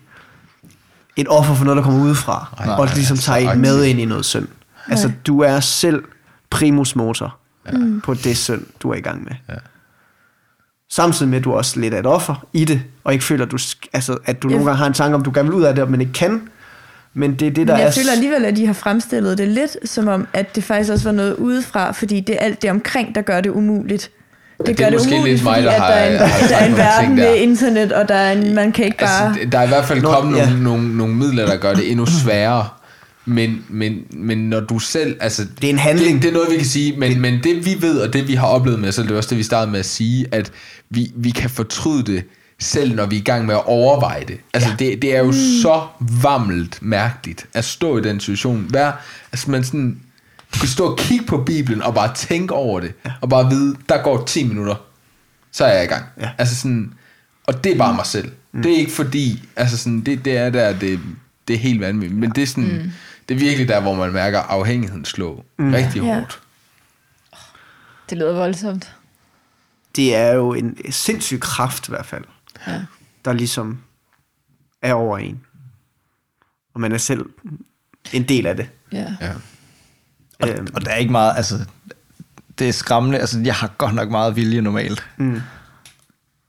S1: et offer for noget, der kommer udefra,
S2: Nej,
S1: og
S2: nej,
S1: ligesom
S2: altså,
S1: tager en med ind i noget synd. Altså, du er selv primus motor ja. på det synd, du er i gang med.
S2: Ja.
S1: Samtidig med, at du også lidt er et offer i det, og ikke føler, at du, altså, at du
S6: Ja.
S1: nogle gange har en tanke om, du gerne vil ud af det, men ikke kan. Men det er det, der
S6: Men jeg
S1: er...
S6: føler alligevel, at de har fremstillet det lidt, som om, at det faktisk også var noget udefra, fordi det er alt det omkring, der gør det umuligt. Det,
S2: det
S6: gør
S2: er
S6: det
S2: måske
S6: umuligt,
S2: lidt mig,
S6: fordi
S2: der
S6: at der er en,
S2: har- har
S6: der er en verden med internet, og der er en, man kan ikke bare...
S2: Altså, der er i hvert fald
S1: Nå,
S2: kommet
S1: ja.
S2: nogle, nogle, nogle midler, der gør det endnu sværere. Men, men, men når du selv... Altså,
S1: Det er en handling.
S2: Det, det er noget, vi kan sige, men, men det vi ved, og det vi har oplevet med os selv, det er også det, vi startede med at sige, at vi, vi kan fortryde det, selv når vi er i gang med at overveje det. Altså, ja. det, det er jo mm. så vammelt mærkeligt at stå i den situation. Vær, altså, man sådan, du kan stå og kigge på Bibelen og bare tænke over det, ja. og bare vide, der går 10 minutter, så er jeg i gang.
S1: Ja.
S2: Altså sådan, og det er bare mig selv. Mm. Det er ikke fordi, altså sådan, det, det er der, det, det er helt vanvittigt, men det er sådan, mm. Det er virkelig der, hvor man mærker afhængigheden slå mm. rigtig
S6: Ja.
S2: hårdt.
S3: Det lyder voldsomt.
S1: det er jo en sindssyg kraft i hvert fald,
S3: Ja.
S1: der ligesom er over en. Og man er selv en del af det.
S3: Ja.
S2: Ja.
S4: og,
S1: Øhm.
S4: og der er ikke meget, altså, det er skræmmende. Altså, jeg har godt nok meget vilje normalt.
S1: Mm.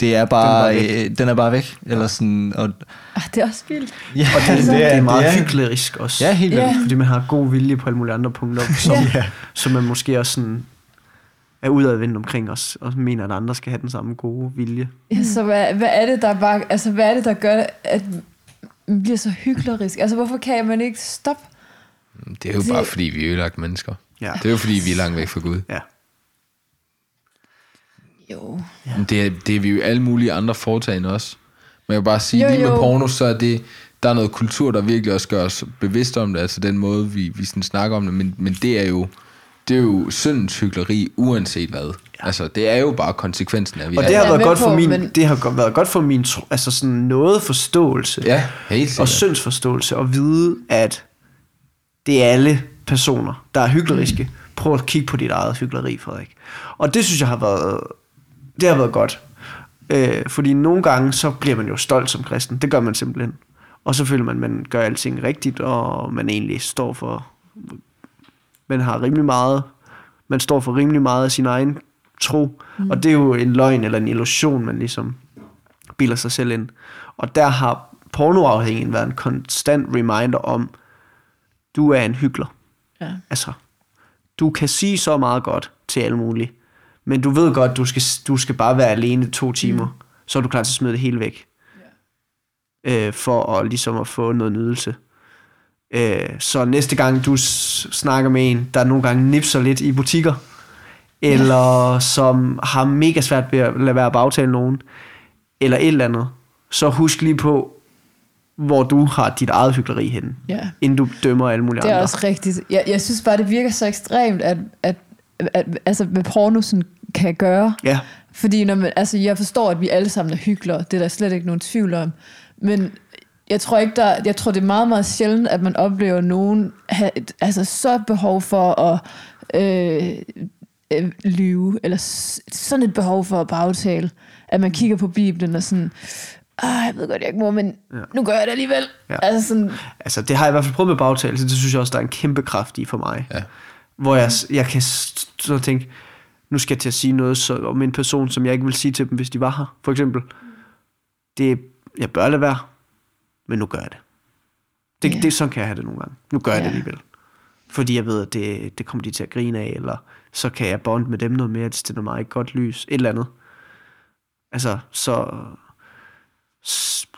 S4: Det er bare,
S1: Den er bare
S4: den,
S1: væk.
S4: øh, den er bare væk. Eller sådan, og,
S3: Ah, det er også vildt.
S4: ja,
S1: Og det, det, er, det er meget
S4: det er-
S1: hyklerisk også.
S4: Ja, helt vildt.
S3: Ja.
S1: Fordi man har god vilje på alle mulige andre punkter, som,
S4: Ja.
S1: som man måske også sådan er udadvendt omkring os, og mener, at andre skal have den samme gode vilje.
S3: Ja, så hvad, hvad er det, der bare, altså, hvad er det, der gør, at man bliver så hyklerisk? Altså, hvorfor kan man ikke stoppe?
S2: Det er jo
S3: Det-
S2: bare fordi, vi er ødelagt mennesker.
S1: Ja.
S2: Det er jo fordi, vi er langt væk fra Gud.
S1: Ja.
S3: Jo.
S2: Men Det er, det er vi jo alle mulige andre foretagende også. Man kan bare sige,
S3: Jo,
S2: jo, lige med
S3: jo.
S2: porno, så er det, der er noget kultur, der virkelig også gør os bevidst om det, altså den måde, vi, vi sådan snakker om det, men, men det er jo, det er jo syndens hykleri, uanset hvad. Ja. Altså, det er jo bare konsekvensen af, vi
S1: Og det har,
S3: Jeg
S1: været
S3: med
S1: godt for min,
S3: men-
S1: det har været godt for min altså sådan noget forståelse
S2: Ja, helt
S1: og
S2: sikkert.
S1: syndsforståelse at vide, at det er alle personer, der er hykleriske.
S2: Mm.
S1: Prøv at kigge på dit eget hykleri, Frederik. Og det synes jeg har været, det har været godt. Øh, fordi nogle gange, så bliver man jo stolt som kristen. Det gør man simpelthen. Og så føler man, at man gør alting rigtigt, og man egentlig står for, man har rimelig meget, man står for rimelig meget af sin egen tro. Mm. Og det er jo en løgn eller en illusion, man ligesom bilder sig selv ind. Og der har pornoafhængigheden været en konstant reminder om, du er en hykler.
S3: Ja.
S1: Altså, du kan sige så meget godt til alle mulige, men du ved godt, du skal, du skal bare være alene to timer, mm. så er du klar til at smide det hele væk. Øh, for at, ligesom at få noget nydelse. Øh, så næste gang du snakker med en, der nogle gange nipser lidt i butikker, eller som har mega svært ved at lade være at bagtale nogen, eller et eller andet, så husk lige på, hvor du har dit eget hyggeleri henne,
S3: Ja.
S1: inden du dømmer alle mulige
S3: Det er
S1: andre.
S3: også rigtigt. Jeg, jeg synes bare, det virker så ekstremt, at, at, at altså, hvad porno sådan kan gøre.
S1: Ja,
S3: Fordi når man, altså, jeg forstår, at vi alle sammen er hyklere. Det er der slet ikke nogen tvivl om. Men jeg tror ikke, der, jeg tror, det er meget, meget sjældent, at man oplever nogen have et, altså, så behov for at øh, øh, lyve, eller sådan et behov for at bagtale, at man kigger på Bibelen og sådan, ah, jeg ved godt, jeg ikke må, men ja. nu gør jeg det alligevel.
S1: Ja.
S3: Altså sådan,
S1: altså det har jeg i hvert fald prøvet med bagtagelse, det synes jeg også, der er en kæmpe kraft i for mig.
S2: Ja.
S1: Hvor jeg, jeg kan så tænke, nu skal jeg til at sige noget så, om en person, som jeg ikke vil sige til dem, hvis de var her, for eksempel. Det, jeg bør lade være, men nu gør jeg det. Det,
S3: Ja.
S1: det, sådan kan jeg have det nogle gange. Nu gør jeg det alligevel. Fordi jeg ved, at det, det kommer de til at grine af, eller så kan jeg bonde med dem noget mere, de stiller mig et godt lys, et eller andet. Altså, så,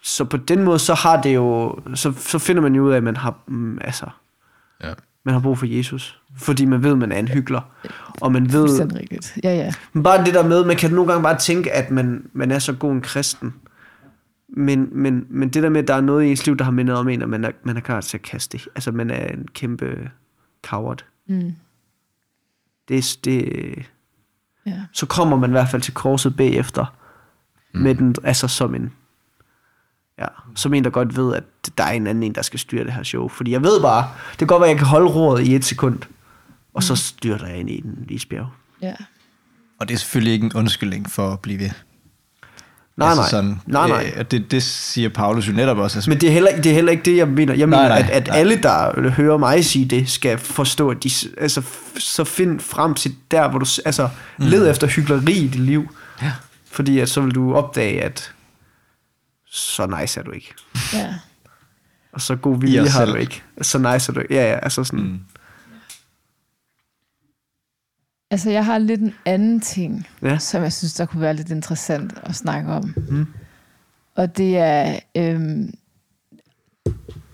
S1: så på den måde, så har det jo, så, så finder man jo ud af, at man har, mm, altså,
S2: Ja.
S1: Man har brug for Jesus. Fordi man ved, at man er en hyggelig. Og man ved,
S3: rigtigt. Ja, ja.
S1: men bare det der med, man kan nogle gange bare tænke, at man, man er så god en kristen. Men, men, men det der med, at der er noget i ens liv, der har mindet om en, at man er, man er klar til at kaste det. Altså, man er en kæmpe coward.
S3: Mm.
S1: Det, er- det,
S3: ja.
S1: så kommer man i hvert fald til korset bagefter. Mm. Med den, altså som en, ja, som en, der godt ved, at der er en anden en, der skal styre det her show. Fordi jeg ved bare, det kan godt være, at jeg kan holde roret i et sekund, og så styrter jeg ind i den isbjerg.
S3: ja.
S4: Og det er selvfølgelig ikke en undskyldning for at blive ved.
S1: Nej,
S4: altså
S1: nej.
S4: Sådan,
S1: nej, nej.
S4: Øh, det, det siger Paulus jo netop også. Altså,
S1: Men det er, heller, det er heller ikke det, jeg mener. Jeg
S4: Nej,
S1: mener,
S4: nej,
S1: at, at
S4: nej.
S1: alle, der hører mig sige det, skal forstå, at de, altså, f- så find frem til der, hvor du altså, mm. led efter hyggeleri i dit liv.
S4: Ja.
S1: Fordi at så vil du opdage, at så nice er du ikke.
S3: ja.
S1: Og så god vilje har du ikke. Så nice er du ikke. Ja, ja, altså sådan. Mm.
S3: Altså, jeg har lidt en anden ting,
S1: Ja.
S3: som jeg synes, der kunne være lidt interessant at snakke om. Mm. Og det er, øhm,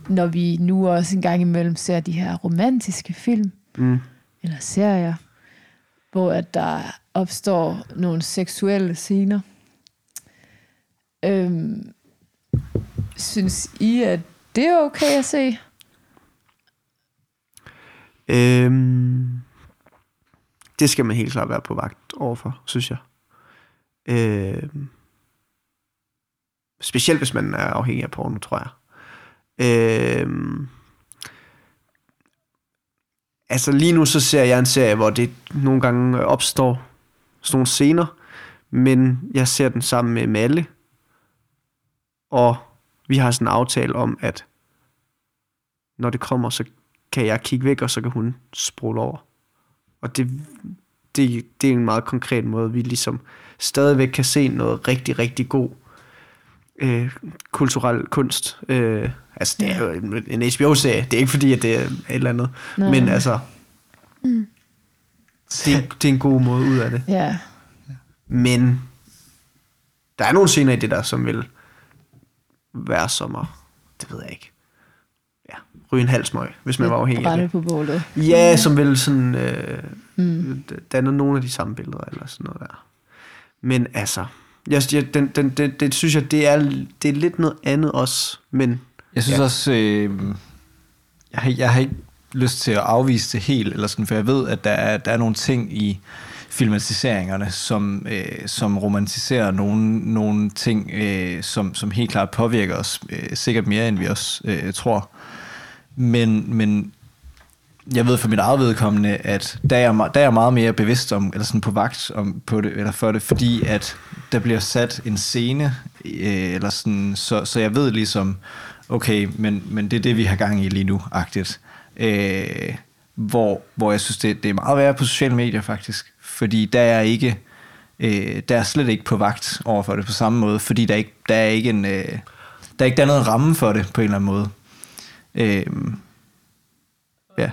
S3: når vi nu også en gang imellem ser de her romantiske film,
S1: Mm.
S3: eller serier, hvor at der opstår nogle seksuelle scener. Øhm, synes I, at det er okay at se?
S1: Øhm, det skal man helt klart være på vagt overfor, synes jeg. Øhm, specielt hvis man er afhængig af porno, tror jeg. Øhm, altså lige nu så ser jeg en serie, hvor det nogle gange opstår sådan nogle scener, men jeg ser den sammen med Malle, og vi har sådan en aftale om, at når det kommer, så kan jeg kigge væk, og så kan hun sprulle over. Og det, det, det er en meget konkret måde, vi ligesom stadigvæk kan se noget rigtig, rigtig god øh, kulturel kunst. Øh, altså, det er jo en, en HBO-serie. Det er ikke fordi, at det er et eller andet.
S3: Nej.
S1: Men altså, det, er- det er en god måde ud af det.
S3: Ja,
S1: Men der er nogle scener i det der, som vil være som at, det ved jeg ikke, ja, ryge en halsmøg, hvis man var afhængig af det.
S3: på bålet.
S1: Ja, som vil sådan, øh, mm. danne nogle af de samme billeder, eller sådan noget der. Men altså, jeg, jeg, den, den, det, det synes jeg, det er, det er lidt noget andet også, men
S4: Jeg synes
S1: Ja.
S4: ja. også, øh, jeg, har, jeg har ikke lyst til at afvise det helt, eller sådan, for jeg ved, at der er, der er nogle ting i filmatiseringerne, som, øh, som romantiserer nogle, nogle ting, øh, som, som helt klart påvirker os, øh, sikkert mere, end vi også øh, tror. Men, men jeg ved for mit eget vedkommende, at der er, jeg, der er jeg meget mere bevidst om, eller sådan på vagt om, på det, eller for det, fordi at der bliver sat en scene, øh, eller sådan, så, så jeg ved ligesom, okay, men, men det er det, vi har gang i lige nu, agtigt. Øh, hvor, hvor jeg synes, det, det er meget værre på sociale medier faktisk, fordi der er ikke, øh, der er slet ikke på vagt over for det på samme måde, fordi der, ikke, der er ikke en, øh, der er ikke der er noget ramme for det på en eller anden måde. Øh, ja.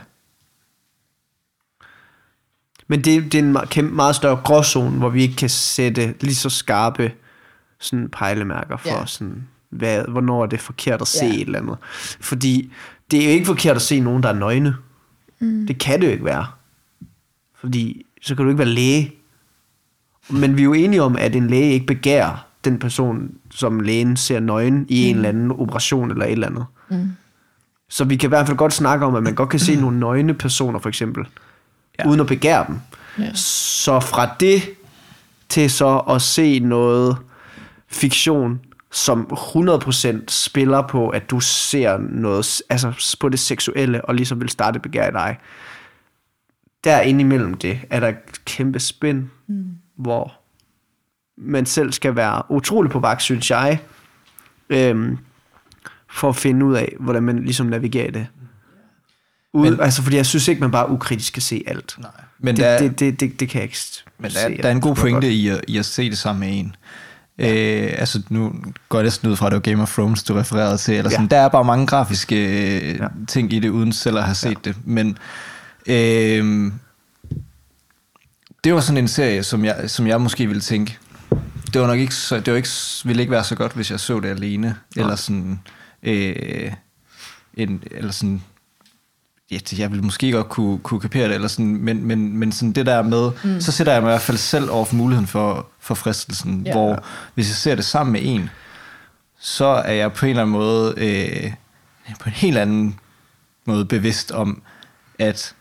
S1: Men det, det er en kæmpe, meget større gråzone, hvor vi ikke kan sætte lige så skarpe sådan pejlemærker for,
S3: Ja.
S1: sådan, hvad, hvornår er det forkert at se
S3: ja.
S1: et eller andet. Fordi det er jo ikke forkert at se nogen, der er nøgne. Mm. Det kan det jo ikke være. Fordi så kan du ikke være læge. Men vi er jo enige om, at en læge ikke begærer den person, som lægen ser nøgen i en eller anden operation eller et eller andet. Mm. Så vi kan i hvert fald godt snakke om, at man godt kan se nogle nøgne personer, for eksempel, ja. uden at begære dem.
S3: Ja.
S1: Så fra det til så at se noget fiktion, som 100% spiller på, at du ser noget, altså på det seksuelle, og ligesom vil starte begær i dig. Der indimellem det, er der et kæmpe spænd, mm. hvor man selv skal være utrolig på vagt, synes jeg, øhm, for at finde ud af, hvordan man ligesom navigerer det. Ude,
S4: Men-
S1: altså, fordi jeg synes ikke, man bare ukritisk skal se alt. Nej.
S4: Men
S1: det,
S4: der-
S1: det, det, det, det kan jeg ikke
S4: Men
S1: se,
S4: der,
S1: at
S4: der er en god
S1: det
S4: pointe i at, i at se det sammen med en. Øh, altså nu går jeg næsten ud fra, at det var Game of Thrones, du refererede til. Eller sådan.
S1: Ja.
S4: Der er bare mange grafiske øh,
S1: Ja.
S4: ja. ting i det, uden selv at have set ja. det. Men øh, det var sådan en serie, som jeg, som jeg måske ville tænke, det var nok ikke, så, det var ikke, ville ikke være så godt, hvis jeg så det alene. Eller sådan, øh, en, eller sådan, ja, jeg ville måske godt kunne, kunne kapere det, eller sådan, men, men, men sådan det der med, mm. så sætter jeg mig i hvert fald selv over for muligheden for, for fristelsen,
S3: ja.
S4: hvor hvis jeg ser det sammen med en, så er jeg på en eller anden måde, øh, på en helt anden måde bevidst om, at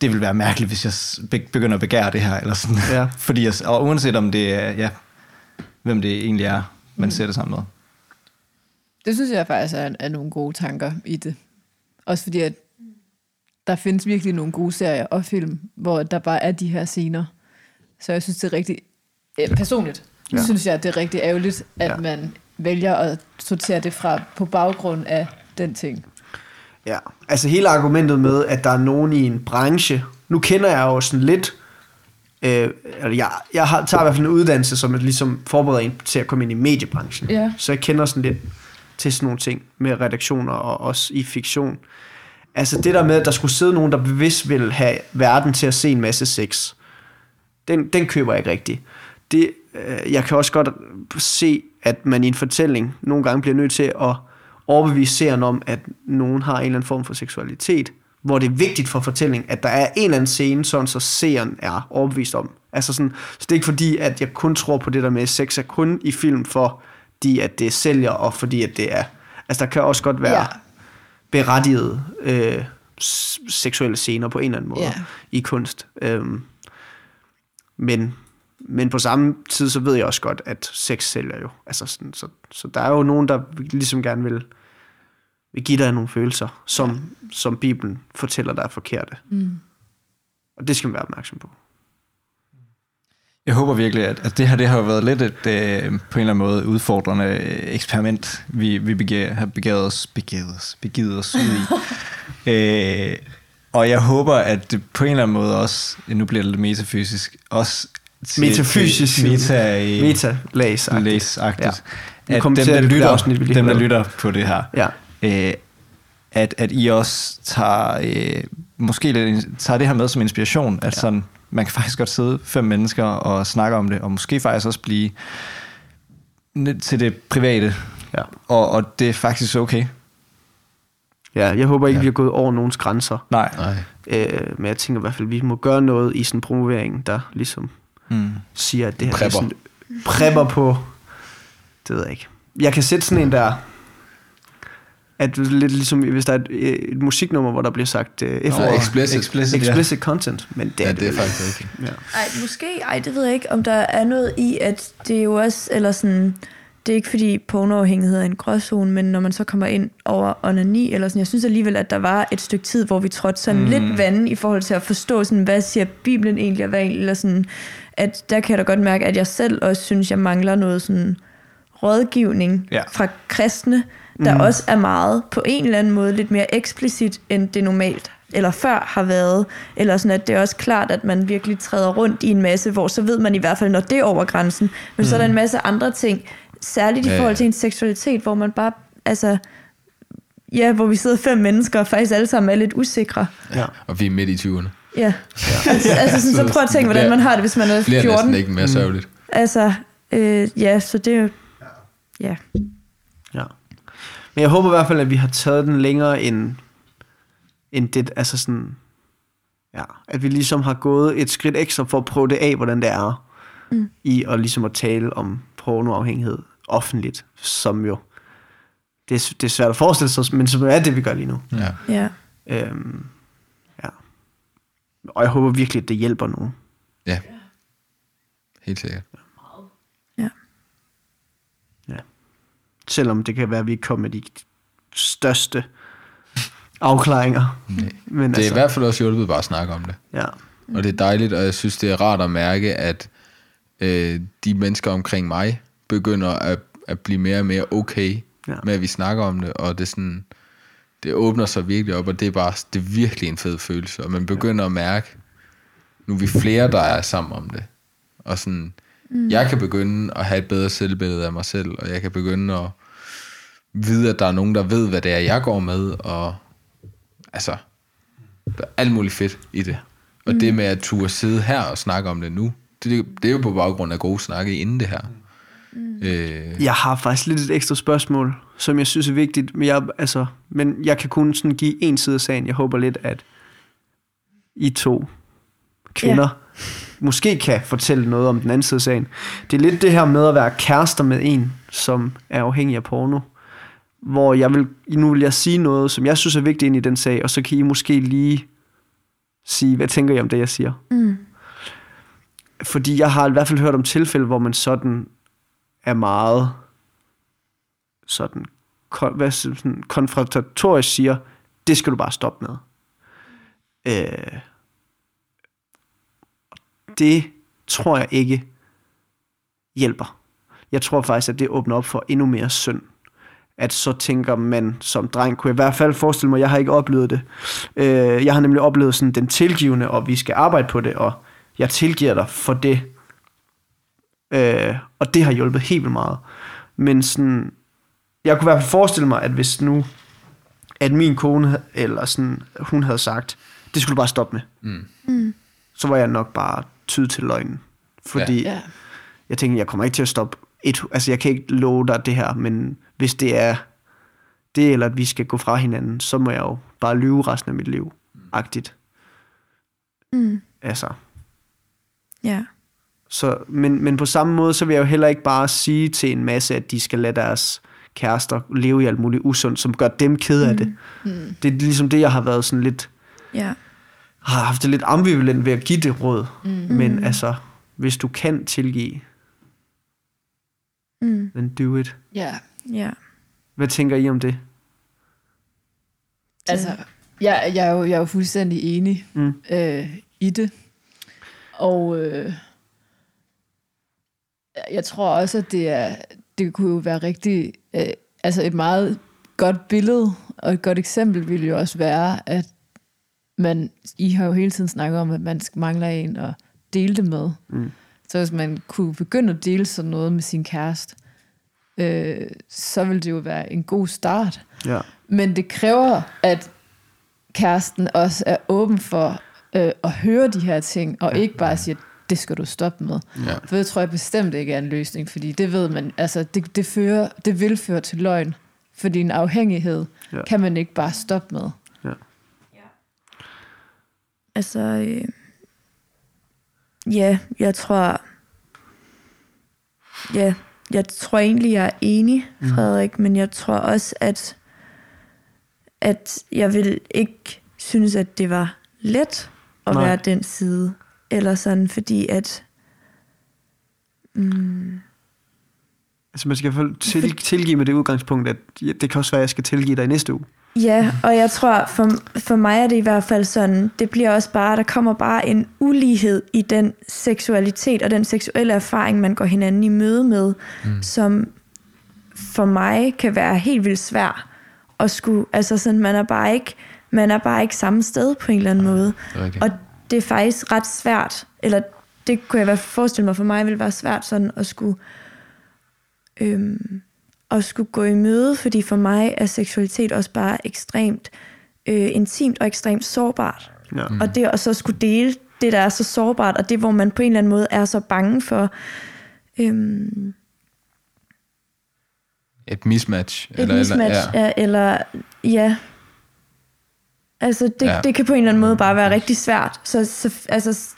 S4: det vil være mærkeligt, hvis jeg begynder at begære det her, eller sådan.
S1: Ja.
S4: Fordi jeg, og uanset om det er, ja, hvem det egentlig er, man
S3: Mm.
S4: ser det sammen med.
S3: Det synes jeg faktisk er, er nogle gode tanker i det. Også fordi, at der findes virkelig nogle gode serier og film, hvor der bare er de her scener. Så jeg synes, det er rigtig... eh, Personligt
S1: Ja.
S3: synes jeg, at det er rigtig ærgerligt, at
S1: ja.
S3: man vælger at sortere det fra på baggrund af den ting.
S1: Ja, altså hele argumentet med, at der er nogen i en branche, nu kender jeg jo sådan lidt, øh, eller jeg, jeg har, tager i hvert fald en uddannelse, som er ligesom forbereder en til at komme ind i mediebranchen.
S3: Ja.
S1: Så jeg kender sådan lidt til sådan nogle ting med redaktioner og også i fiktion. Altså det der med, at der skulle sidde nogen, der bevidst vil have verden til at se en masse sex, den, den køber jeg ikke rigtigt. Det, øh, jeg kan også godt se, at man i en fortælling nogle gange bliver nødt til at overbevise seeren om, at nogen har en eller anden form for seksualitet, hvor det er vigtigt for fortællingen, at der er en eller anden scene, sådan så seeren er overbevist om. Altså sådan, så det er ikke fordi, at jeg kun tror på det der med, at sex er kun i film, fordi at det sælger, og fordi at det er... Altså der kan også godt være
S3: Ja.
S1: berettigede øh, seksuelle scener på en eller anden måde
S3: Ja.
S1: i kunst. Øhm, men, men på samme tid, så ved jeg også godt, at sex sælger jo. Altså sådan, så, så der er jo nogen, der ligesom gerne vil, vil give dig nogle følelser, som, ja. som Bibelen fortæller dig er forkerte.
S3: Mm.
S1: Og det skal man være opmærksom på.
S4: Jeg håber virkelig, at, at det her det har været lidt et, øh, på en eller anden måde, udfordrende øh, eksperiment, vi, vi begiver, har begivet os, begivet os, begivet os ud i. øh, og jeg håber, at det på en eller anden måde også, nu bliver det lidt metafysisk, også til,
S1: Metafysisk.
S4: til meta,
S1: meta læs
S4: læsagtigt,
S1: Nu
S4: at dem der, lytter,
S1: afsnit,
S4: dem, der lytter på det her,
S1: Ja.
S4: Øh, at, at I også tager, øh, måske lidt, tager det her med som inspiration, at ja. sådan, man kan faktisk godt sidde fem mennesker og snakke om det, og måske faktisk også blive lidt til det private,
S1: Ja.
S4: og, og det er faktisk okay.
S1: ja, jeg håber ikke, ja. vi har gået over nogens grænser.
S4: Nej.
S2: Nej.
S1: Øh, men jeg tænker i hvert fald, at vi må gøre noget i sådan en promovering, der ligesom
S4: Mm.
S1: siger, at det her er
S2: Prepper.
S1: sådan, prepper på, det ved jeg ikke. Jeg kan sætte sådan en der, at det er lidt ligesom, hvis der er et, et musiknummer, hvor der bliver sagt uh, F
S2: Nå, explicit.
S4: Explicit,
S1: explicit content, men det
S2: Ja,
S1: er
S2: det er faktisk
S1: ikke. Ja.
S6: Ej, måske, ej, det ved jeg ikke, om der er noget i, at det er jo også, eller sådan, det er ikke fordi pornoafhængighed er en gråzone, men når man så kommer ind over onani, eller sådan, jeg synes alligevel, at der var et stykke tid, hvor vi trådte sådan mm. lidt vand i forhold til at forstå, sådan, hvad siger Bibelen egentlig, og hvad egentlig, eller sådan, at der kan jeg da godt mærke, at jeg selv også synes, jeg mangler noget sådan rådgivning
S4: Ja.
S6: fra kristne, der mm. også er meget på en eller anden måde lidt mere eksplicit, end det normalt eller før har været, eller sådan at det er også klart, at man virkelig træder rundt i en masse, hvor så ved man i hvert fald, når det er over grænsen. Men mm. så er der en masse andre ting, særligt i
S2: Ja, ja.
S6: forhold til en seksualitet, hvor man bare, altså, ja, hvor vi sidder fem mennesker, og faktisk alle sammen er lidt usikre.
S1: Ja.
S2: Og vi er midt i 20'erne.
S6: Ja. altså, altså sådan, så prøv at tænke, hvordan man har det, hvis man er
S2: Det bliver
S6: 14.
S2: næsten ikke mere sørgeligt.
S6: Altså, øh, ja, så det er jo, ja.
S1: Ja. Men jeg håber i hvert fald, at vi har taget den længere end, end det, altså sådan, ja, at vi ligesom har gået et skridt ekstra for at prøve det af, hvordan det er, mm. i at ligesom at tale om pornoafhængighed offentligt, som jo, det er, det er svært at forestille sig, men som er det, vi gør lige nu.
S2: Ja.
S6: ja.
S1: Øhm, ja. Og jeg håber virkelig, at det hjælper nogen.
S2: ja. Helt sikkert.
S1: Selvom det kan være, at vi ikke kommer med de største afklaringer. Men
S2: Det er i hvert fald også hjulpet bare at snakke om det.
S1: Ja.
S2: Og det er dejligt, og jeg synes, det er rart at mærke, at øh, de mennesker omkring mig begynder at, at blive mere og mere okay
S1: Ja.
S2: ja. med, at vi snakker om det, og det er sådan, det åbner sig virkelig op, og det er bare, det er virkelig en fed følelse, og man begynder at mærke, nu er vi flere, der er sammen om det, og sådan, Mm. Jeg kan begynde at have et bedre selvbillede af mig selv, og jeg kan begynde at vide, at der er nogen, der ved, hvad det er, jeg går med, og altså, der er alt muligt fedt i det. Og mm. det med at turde sidde her og snakke om det nu, det, det er jo på baggrund af gode snakke inden det her. Mm. Øh,
S1: Jeg har faktisk lidt et ekstra spørgsmål, som jeg synes er vigtigt, men jeg, altså, men jeg kan kun sådan give en side af sagen. Jeg håber lidt, at I to kvinder ja. måske kan fortælle noget om den anden side af sagen. Det er lidt det her med at være kærester med en, som er afhængig af porno. Hvor jeg vil, nu vil jeg sige noget, som jeg synes er vigtigt ind i den sag, og så kan I måske lige sige, hvad tænker I om det, jeg siger?
S6: Mm.
S1: Fordi jeg har i hvert fald hørt om tilfælde, hvor man sådan er meget sådan, kon, hvad, sådan konfrontatorisk siger, det skal du bare stoppe med. Øh, det tror jeg ikke hjælper. Jeg tror faktisk, at det åbner op for endnu mere synd. At så tænker man som dreng, kunne jeg i hvert fald forestille mig, jeg har ikke oplevet det. Øh, jeg har nemlig oplevet sådan den tilgivende, og vi skal arbejde på det, og jeg tilgiver dig for det. Øh, og det har hjulpet helt vildt meget. Men sådan, jeg kunne i hvert fald forestille mig, at hvis nu, at min kone, eller sådan, hun havde sagt, det skulle du bare stoppe med.
S2: mm.
S6: Mm.
S1: Så var jeg nok bare tyde til løgnen. Fordi. Ja. jeg tænkte, jeg kommer ikke til at stoppe et, altså jeg kan ikke love dig det her, men hvis det er det, eller at vi skal gå fra hinanden, så må jeg jo bare lyve resten af mit liv. Agtigt.
S6: Mm.
S1: Altså.
S6: Ja.
S1: Så, men, men på samme måde, så vil jeg jo heller ikke bare sige til en masse, at de skal lade deres kærester leve i alt muligt usundt, som gør dem ked af det.
S3: Mm.
S1: Det er ligesom det, jeg har været sådan lidt,
S6: Ja.
S1: har haft det lidt ambivalent ved at give det råd.
S3: Mm.
S1: Men altså, hvis du kan tilgive,
S6: Mm.
S1: then do it.
S3: Ja,
S6: Ja.
S1: Hvad tænker I om det?
S3: altså, jeg, jeg, er jo, jeg er jo fuldstændig enig
S1: Mm.
S3: øh, i det. Og øh, jeg tror også, at det, er, det kunne jo være rigtig... Øh, altså et meget godt billede og et godt eksempel ville jo også være, at man, I har jo hele tiden snakket om, at man mangler en at dele det med.
S1: Mm.
S3: Så hvis man kunne begynde at dele sådan noget med sin kæreste, øh, så ville det jo være en god start.
S1: Ja.
S3: Men det kræver, at kæresten også er åben for øh, at høre de her ting, og ikke bare siger, det skal du stoppe med.
S2: Ja.
S3: For det tror jeg bestemt ikke er en løsning, fordi det ved man, altså det, det, fører, det vil føre til løgn, fordi en afhængighed
S1: Ja.
S3: ja. kan man ikke bare stoppe med.
S6: Altså, øh, ja, jeg tror, ja, jeg tror egentlig, jeg er enig, Frederik, mm. men jeg tror også, at, at jeg vil ikke synes, at det var let at
S1: Nej.
S6: Være den side, eller sådan, fordi at, mm,
S1: Altså man skal i hvert fald til, tilgive med det udgangspunkt, at det kan også være, at jeg skal tilgive dig i næste uge.
S6: Ja, og jeg tror, for, for mig er det i hvert fald sådan, det bliver også bare, der kommer bare en ulighed i den seksualitet og den seksuelle erfaring, man går hinanden i møde med, mm. som for mig kan være helt vildt svær at skulle, altså sådan, man er bare ikke, man er bare ikke samme sted på en eller anden måde.
S2: Rigtigt.
S6: Og det er faktisk ret svært, eller det kunne jeg i hvert fald forestille mig for mig, ville være svært sådan at skulle, øhm, at skulle gå i møde, fordi for mig er seksualitet også bare ekstremt øh, intimt og ekstremt sårbart.
S1: Ja.
S6: Og det at så skulle dele det, der er så sårbart, og det, hvor man på en eller anden måde er så bange for øhm,
S2: Et mismatch.
S6: et mismatch,
S2: ja.
S6: ja. eller ja, altså det,
S2: ja.
S6: det kan på en eller anden måde bare være rigtig svært. Så, så altså,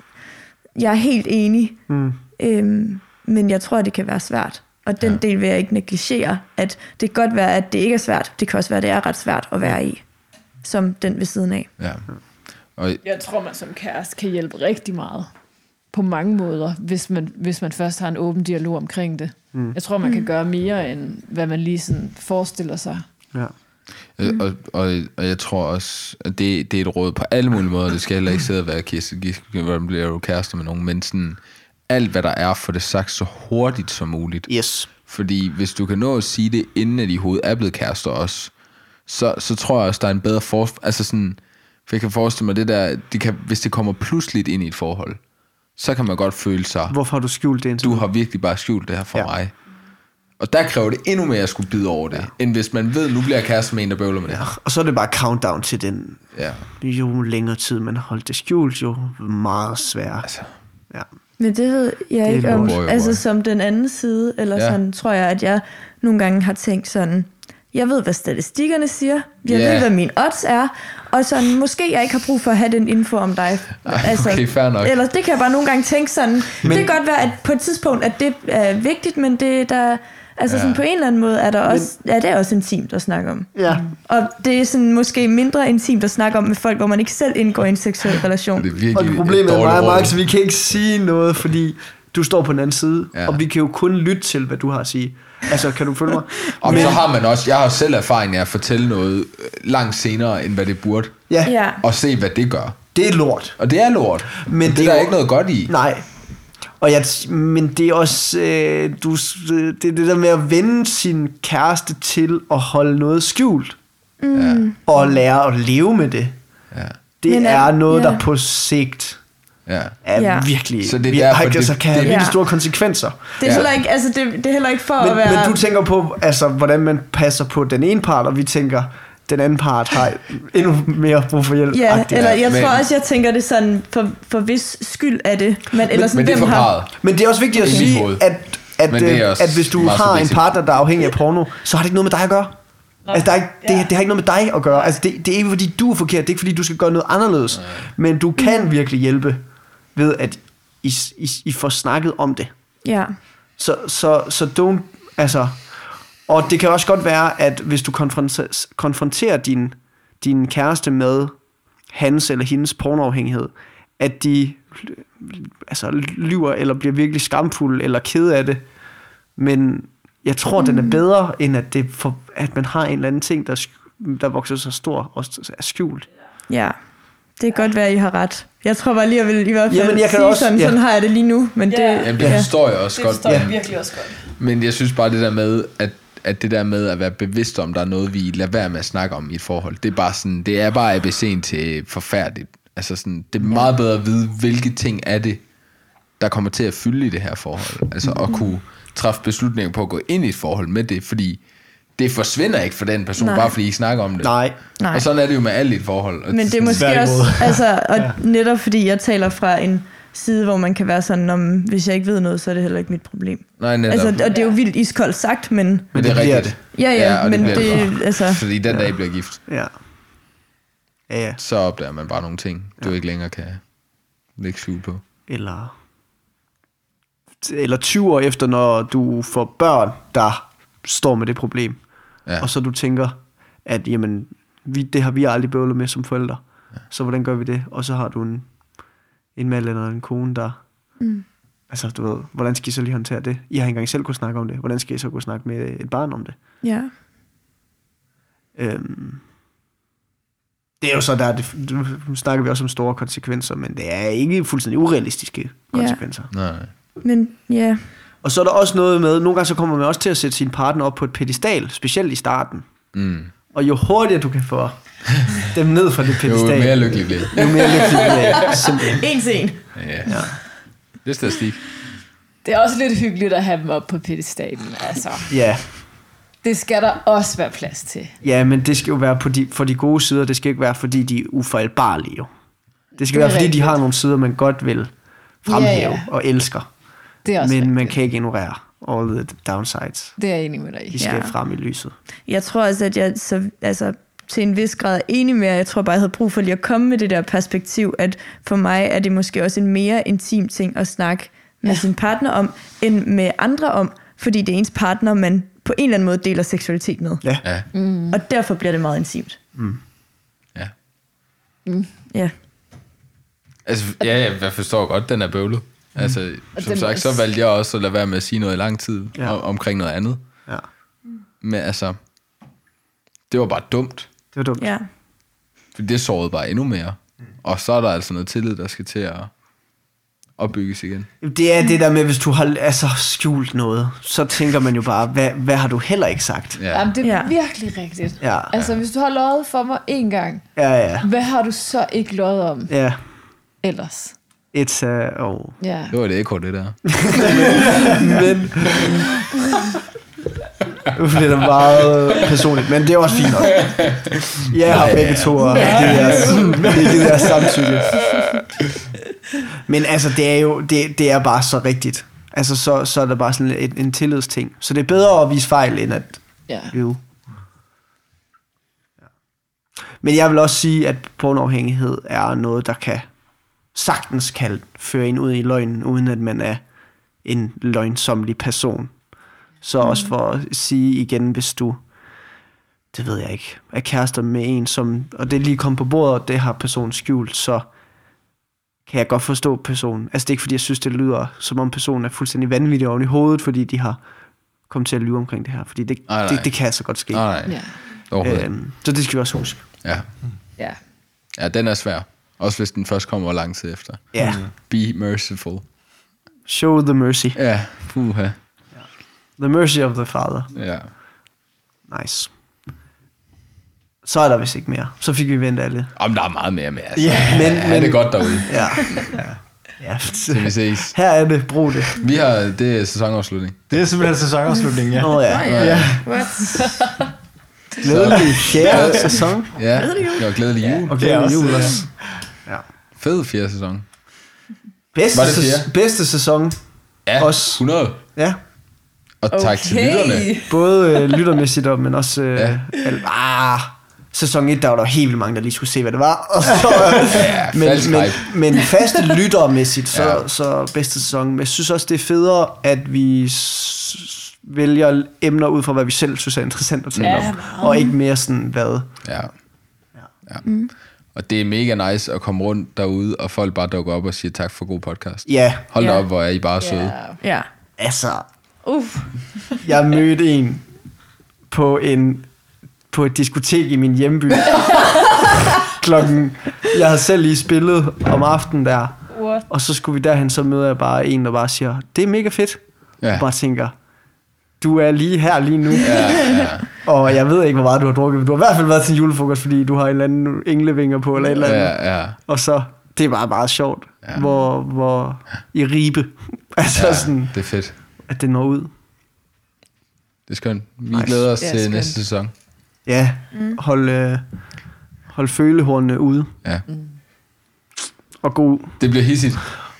S6: jeg er helt enig,
S1: Mm.
S6: øhm, men jeg tror, det kan være svært. Og den
S2: Ja.
S6: del vil jeg ikke negligere, at det kan godt være, at det ikke er svært. Det kan også være, at det er ret svært at være i, som den ved siden af.
S2: ja. Og
S3: Jeg tror, man som kæreste kan hjælpe rigtig meget på mange måder, hvis man, hvis man først har en åben dialog omkring det. Mm. Jeg tror, man kan gøre mere, end hvad man lige sådan forestiller sig.
S1: Ja.
S2: Mm. Og, og, og jeg tror også, at det, det er et råd på alle mulige måder. Det skal heller ikke sidde og være Giske, hvordan bliver du kærester med nogen, men sådan, alt hvad der er, for det sagt så hurtigt som muligt.
S1: Yes.
S2: Fordi hvis du kan nå at sige det, inden at de hovedet er blevet kærester også, så, så tror jeg også, der er en bedre for... Altså sådan, for jeg kan forestille mig det der, det kan, hvis det kommer pludseligt ind i et forhold, så kan man godt føle sig,
S1: Hvorfor har du skjult det indtil
S2: du har virkelig bare skjult det her for
S1: Ja.
S2: ja. mig. Og der kræver det endnu mere at skulle bide over det, ja. end hvis man ved, nu bliver jeg kæreste med en, der bøvler med det her.
S1: Og så er det bare countdown til den,
S2: Ja.
S1: jo længere tid man har holdt det skjult, jo meget sværere.
S2: Altså,
S1: Ja.
S6: Men det ved jeg
S1: er
S6: ikke om,
S2: boy.
S6: altså som den anden side, eller
S2: Ja.
S6: sådan, tror jeg, at jeg nogle gange har tænkt sådan, jeg ved, hvad statistikkerne siger, jeg
S2: Ja.
S6: ved, hvad min odds er, og sådan, måske jeg ikke har brug for at have den info om dig. Altså,
S2: okay, fair nok.
S6: Eller det kan jeg bare nogle gange tænke sådan, men, det kan godt være, at på et tidspunkt, at det er vigtigt, men det der, altså
S2: Ja.
S6: sådan på en eller anden måde, er der også, ja, det er også intimt at snakke om.
S1: Ja,
S6: Og det er sådan måske mindre intimt at snakke om med folk, hvor man ikke selv indgår i en seksuel relation.
S2: det er virkelig
S1: og det problemet
S2: et
S1: er mig,
S2: råd.
S1: Max, vi kan ikke sige noget, fordi du står på den anden side,
S2: Ja.
S1: og vi kan jo kun lytte til, hvad du har at sige. Altså, kan du følge mig?
S2: Og så har man også, jeg har selv erfaring af at fortælle noget øh, langt senere, end hvad det burde.
S1: Ja,
S6: Ja.
S2: Og se, hvad det gør.
S1: det er lort.
S2: Og det er lort.
S1: Men
S2: Men
S1: det
S2: det,
S1: er
S2: er der
S1: jo-
S2: ikke noget godt i.
S1: Nej. Og jeg, men det er også øh, du, det, er det der med at vende sin kæreste til at holde noget skjult.
S6: Mm.
S1: Og lære at leve med det.
S2: Ja.
S1: Det
S6: Men er-
S1: noget,
S6: ja.
S1: der på sigt
S2: Ja.
S1: er
S6: Ja.
S1: virkelig...
S2: Så det er
S1: vir-
S2: derfor,
S1: har-
S2: det-
S1: altså, kan have
S2: det-
S1: virkelig
S6: Ja.
S1: store konsekvenser.
S6: Det er,
S2: Ja.
S6: heller ikke, altså det, det er heller ikke for
S1: Men,
S6: at være...
S1: men du tænker på, altså, hvordan man passer på den ene part, og vi tænker, den anden part har endnu mere brug for hjælp.
S6: Ja, eller jeg
S2: men-
S6: tror også, jeg tænker det sådan, for, for hvis skyld er det. Men, eller sådan,
S2: Men det er for
S6: har.
S1: Men det er også vigtigt at sige, at, at, øh, at hvis du har en partner, der er afhængig af porno, så har det ikke noget med dig at gøre. Altså, der er ikke, det, det har ikke noget med dig at gøre. Altså, det, det er ikke, fordi du er forkert. Det er ikke, fordi du skal gøre noget anderledes. Men du kan virkelig hjælpe ved, at I, I, I får snakket om det.
S6: Ja,
S1: Så, så, så don't, altså, og det kan også godt være, at hvis du konfronterer, konfronterer din, din kæreste med hans eller hendes pornoafhængighed, at de altså, lyver eller bliver virkelig skamfulde eller kede af det. Men jeg tror, mm. den er bedre, end at, det for, at man har en eller anden ting, der, der vokser så stor og er skjult.
S6: ja. Det kan godt være, at I har ret. Jeg tror bare lige, jeg vil i hvert fald
S1: Jamen, jeg kan
S6: sige
S1: også-
S6: sådan,
S1: ja.
S6: sådan har jeg det lige nu. Men det,
S3: Ja.
S2: Jamen, det
S1: Ja.
S2: forstår jeg også
S3: Det
S2: godt.
S3: forstår jeg virkelig også godt.
S2: Men jeg synes bare det der med, at, at det der med at være bevidst om, der er noget, vi lader være med at snakke om i et forhold, det er bare sådan, det er bare ABC'en til forfærdeligt. Altså sådan, det er meget bedre at vide, hvilke ting er det, der kommer til at fylde i det her forhold. Altså at kunne træffe beslutninger på at gå ind i et forhold med det, fordi det forsvinder ikke for den person,
S6: Nej.
S2: bare fordi I snakker om det.
S1: Nej.
S6: Nej.
S2: Og sådan er det jo med alt i et forhold.
S6: Men det er måske også, altså, og ja. netop fordi jeg taler fra en side, hvor man kan være sådan, om hvis jeg ikke ved noget, så er det heller ikke mit problem.
S2: Nej, netop.
S6: Altså, og det er jo vildt iskoldt sagt, men
S2: men det er rigtigt.
S6: ja, ja,
S2: og
S6: men
S2: bliver
S6: det, altså,
S2: Fordi den dag I bliver gift,
S1: Ja. Ja, ja.
S2: så opdager man bare nogle ting, du ikke længere kan lægge skjul på.
S1: eller eller 20 år efter, når du får børn, der står med det problem.
S2: Ja.
S1: Og så du tænker, at jamen, vi, det har vi aldrig bøvlet med som forældre. Ja. Så hvordan gør vi det? Og så har du en, en mand eller en kone, der... Mm. Altså, du ved, hvordan skal I så lige håndtere det? I har ikke engang selv kunne snakke om det. Hvordan skal I så kunne snakke med et barn om det?
S6: ja.
S1: Øhm, det er jo så der, det, nu snakker vi også om store konsekvenser, men det er ikke fuldstændig urealistiske konsekvenser.
S2: Nej.
S6: Men ja,
S1: Og så er der også noget med, nogle gange så kommer man også til at sætte sin partner op på et pedestal, specielt i starten.
S2: Mm.
S1: Og jo hurtigere du kan få dem ned fra det
S2: Jo
S1: pedestal,
S2: mere lykkelig bliver
S1: jo mere lykkelig bliver. Simpelthen.
S6: en til en.
S2: Ja.
S1: Ja.
S2: Det er statistik.
S3: Det er også lidt hyggeligt at have dem op på pedestalen. Altså,
S1: Ja.
S3: det skal der også være plads til.
S1: ja, men det skal jo være på de, for de gode sider, det skal ikke være, fordi de er ufejlbarlige. Jo. Det skal
S3: Det
S1: være, fordi de
S3: rigtigt.
S1: har nogle sider, man godt vil fremhæve
S3: Ja, ja.
S1: og elsker.
S3: Det er også
S1: Men man
S3: rigtigt.
S1: kan ikke ignorere all the downsides.
S3: Det er jeg enig med dig i.
S1: De skal
S6: Ja.
S1: frem i lyset.
S6: Jeg tror også, at jeg så, altså, til en vis grad er enig med. Jeg tror bare, jeg havde brug for lige at komme med det der perspektiv, at for mig er det måske også en mere intim ting at snakke med ja. sin partner om, end med andre om, fordi det er ens partner, man på en eller anden måde deler seksualitet med.
S1: Ja.
S2: Ja.
S6: Mm. Og derfor bliver det meget intimt.
S2: ja.
S6: Ja.
S2: Altså, ja, ja, jeg forstår godt, den er bøvlet. Altså,
S3: Og
S2: som sagt, så valgte jeg også at lade være med at sige noget i lang tid
S1: Ja.
S2: ja. omkring noget andet.
S1: ja.
S2: Men altså, det var bare dumt.
S1: Det var dumt.
S6: ja.
S2: For det sårede bare endnu mere. Og så er der altså noget tillid, der skal til at opbygges igen.
S1: Det er det der med, hvis du har altså, skjult noget, så tænker man jo bare, hvad, hvad har du heller ikke sagt?
S2: Ja.
S3: Jamen, det er
S6: Ja.
S3: virkelig rigtigt.
S1: Ja,
S3: Altså, hvis du har løjet for mig en gang,
S1: ja, ja.
S3: hvad har du så ikke løjet om
S1: ja.
S3: ellers?
S1: It's a... Oh.
S3: Ja.
S2: Det var det ekko, det der.
S1: Men... Nu bliver det meget personligt, men det er også fint nok. Jeg har begge to, og det er, det er det der samtykke. Men altså, det er jo det, det er bare så rigtigt. Altså, så, så er det bare sådan en, en tillidsting. Så det er bedre at vise fejl, end at
S3: ja.
S1: Ja. Men jeg vil også sige, at pornoafhængighed er noget, der kan sagtens kan føre en ud i løgnen, uden at man er en løgnsomlig person. Så mm. også for at sige igen, hvis du, det ved jeg ikke, er kærester med en, som, og det er lige kommet på bordet, og det har personen skjult, så kan jeg godt forstå personen. Altså det er ikke fordi, jeg synes, det lyder, som om personen er fuldstændig vanvittig oven i hovedet, fordi de har kommet til at lyve omkring det her. Fordi det,
S2: Nej, nej.
S1: det, det kan altså godt ske.
S2: Nej, nej.
S3: Ja.
S1: Øhm, så det skal vi også huske.
S2: Ja.
S3: ja.
S2: ja, den er svær. Også hvis den først kommer lang tid efter.
S1: Ja.
S2: Be merciful.
S1: Show the mercy.
S2: Ja, puha.
S1: The mercy of the father.
S2: Ja.
S1: Nice. Så er der vist ikke mere. Så fik vi vendt alle.
S2: Om der er meget mere med, altså.
S1: Ja, men-
S2: ja,
S1: men-
S2: det godt derude.
S1: Ja. ja.
S2: Til vi ses.
S1: Her er det. Brug det.
S2: Vi har, det er sæsonafslutning.
S4: Det er simpelthen sæsonafslutningen, ja.
S1: Åh oh, ja.
S3: ja.
S1: ja.
S3: What?
S1: Glædelig fjerde sæson.
S2: Ja, det var glædelig jul.
S1: Og
S4: er
S1: glædelig
S4: også,
S1: jul
S4: ja.
S1: også. Ja.
S2: Fed fjerde sæson.
S1: Bedste,
S2: Var det
S1: sæs-
S2: fjerde?
S1: bedste sæson.
S2: Ja,
S1: Også.
S2: 100.
S1: Ja.
S2: Og tak til lytterne.
S1: Både øh, lyttermæssigt, og, men også... Øh,
S2: Ja.
S1: ja. al- ah, sæson 1, der var der helt vildt mange, der lige skulle se, hvad det var. Og så,
S2: Ja,
S1: men,
S2: falsk
S1: men,
S2: hype.
S1: men faste lyttermæssigt, så,
S2: Ja.
S1: ja. så bedste sæson. Men jeg synes også, det er federe, at vi s- vælger emner ud fra, hvad vi selv synes er interessant at tale
S3: Ja,
S1: om.
S3: meget.
S1: Og ikke mere sådan, hvad...
S2: Ja. ja. Mm. Og det er mega nice at komme rundt derude, og folk bare dukker op og siger tak for god podcast.
S1: Ja,
S2: Hold da
S3: Ja.
S2: op, hvor er I bare søde.
S3: Ja.
S6: Ja.
S1: altså...
S3: Uff.
S1: Jeg mødte en på en på et diskotek i min hjemby. Klokken... Jeg havde selv lige spillet om aftenen der.
S3: What?
S1: Og så skulle vi derhen, så møder jeg bare en, der bare siger, det er mega fedt.
S2: Ja.
S1: Ja. Og bare tænker, du er lige her lige nu.
S2: Ja, ja.
S1: Og jeg ved ikke, hvor meget du har drukket, men du har i hvert fald været til en julefrokost, fordi du har en eller anden englevinger på, eller et eller andet.
S2: Ja, ja.
S1: Og så, det er bare meget sjovt,
S2: Ja.
S1: hvor, hvor i ribe, altså
S2: ja.
S1: sådan,
S2: Det er fedt.
S1: at det når ud.
S2: Det er skønt. Vi
S1: Nice.
S2: glæder os
S3: Det
S2: til
S3: skønt.
S2: næste sæson.
S1: Ja, mm. hold, øh, hold følehornene ude.
S2: Ja.
S1: Og god,
S2: Det bliver hissigt.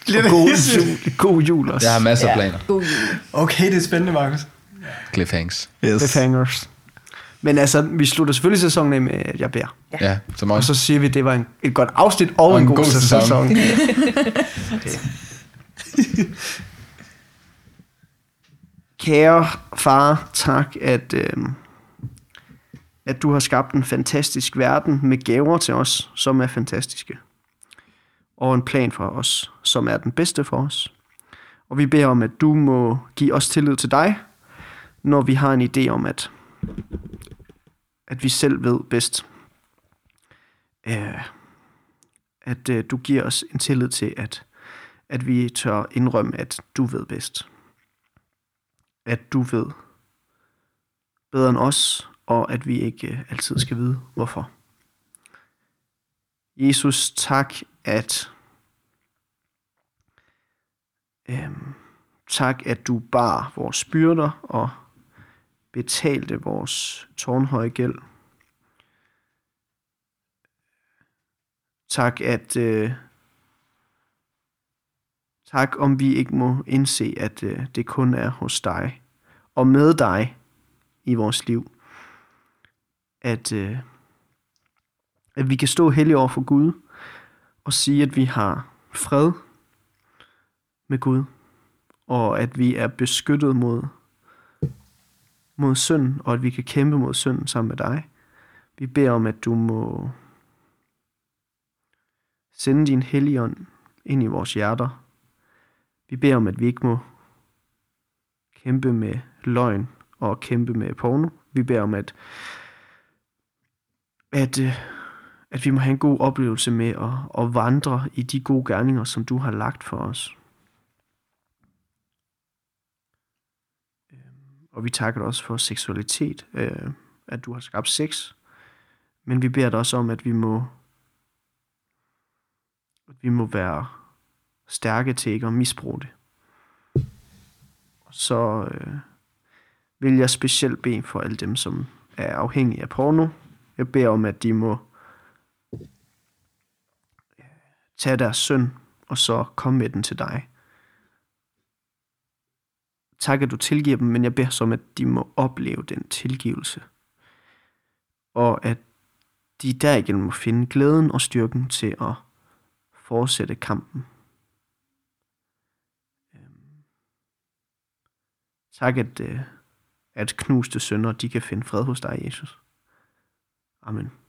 S1: og god, jul, god jul også.
S2: Jeg har masser af
S3: Ja.
S2: planer.
S3: God jul.
S4: Okay, det er spændende, Markus.
S2: Cliffhangs.
S4: Yes.
S1: Cliffhangers. Men altså, vi slutter selvfølgelig sæsonen af med, at jeg beder.
S2: Ja, som
S1: Og
S2: også.
S1: så siger vi, at det var en, et godt afsnit og, og en, god, god sæson. sæson. Kære far, tak, at, øh, at du har skabt en fantastisk verden med gaver til os, som er fantastiske. Og en plan for os, som er den bedste for os. Og vi beder om, at du må give os tillid til dig, når vi har en idé om, at, at vi selv ved bedst. Øh, at øh, du giver os en tillid til, at, at vi tør indrømme, at du ved bedst. At du ved bedre end os, og at vi ikke øh, altid skal vide, hvorfor. Jesus, tak, at øh, tak, at du bar vores byrder og betalte vores tårnhøje gæld. Tak, at øh, tak, om vi ikke må indse, at øh, det kun er hos dig og med dig i vores liv, at, øh, at vi kan stå hellig over for Gud og sige, at vi har fred med Gud, og at vi er beskyttet mod, mod synd, og at vi kan kæmpe mod synden sammen med dig. Vi beder om, at du må sende din helligånd ind i vores hjerter. Vi beder om, at vi ikke må kæmpe med løgn og kæmpe med porno. Vi beder om, at, at, øh, at vi må have en god oplevelse med at, at vandre i de gode gerninger, som du har lagt for os. Og vi takker dig også for seksualitet, øh, at du har skabt sex. Men vi beder dig også om, at vi må at vi må være stærke til ikke at misbruge det. Så øh, vil jeg specielt bede for alle dem, som er afhængige af porno. Jeg beder om, at de må øh, tage deres søn, og så komme med den til dig. Tak, at du tilgiver dem, men jeg beder så at de må opleve den tilgivelse. Og at de derigennem må finde glæden og styrken til at fortsætte kampen. Øhm. Tak, at, øh, at knuste sønder, de kan finde fred hos dig, Jesus. Amen.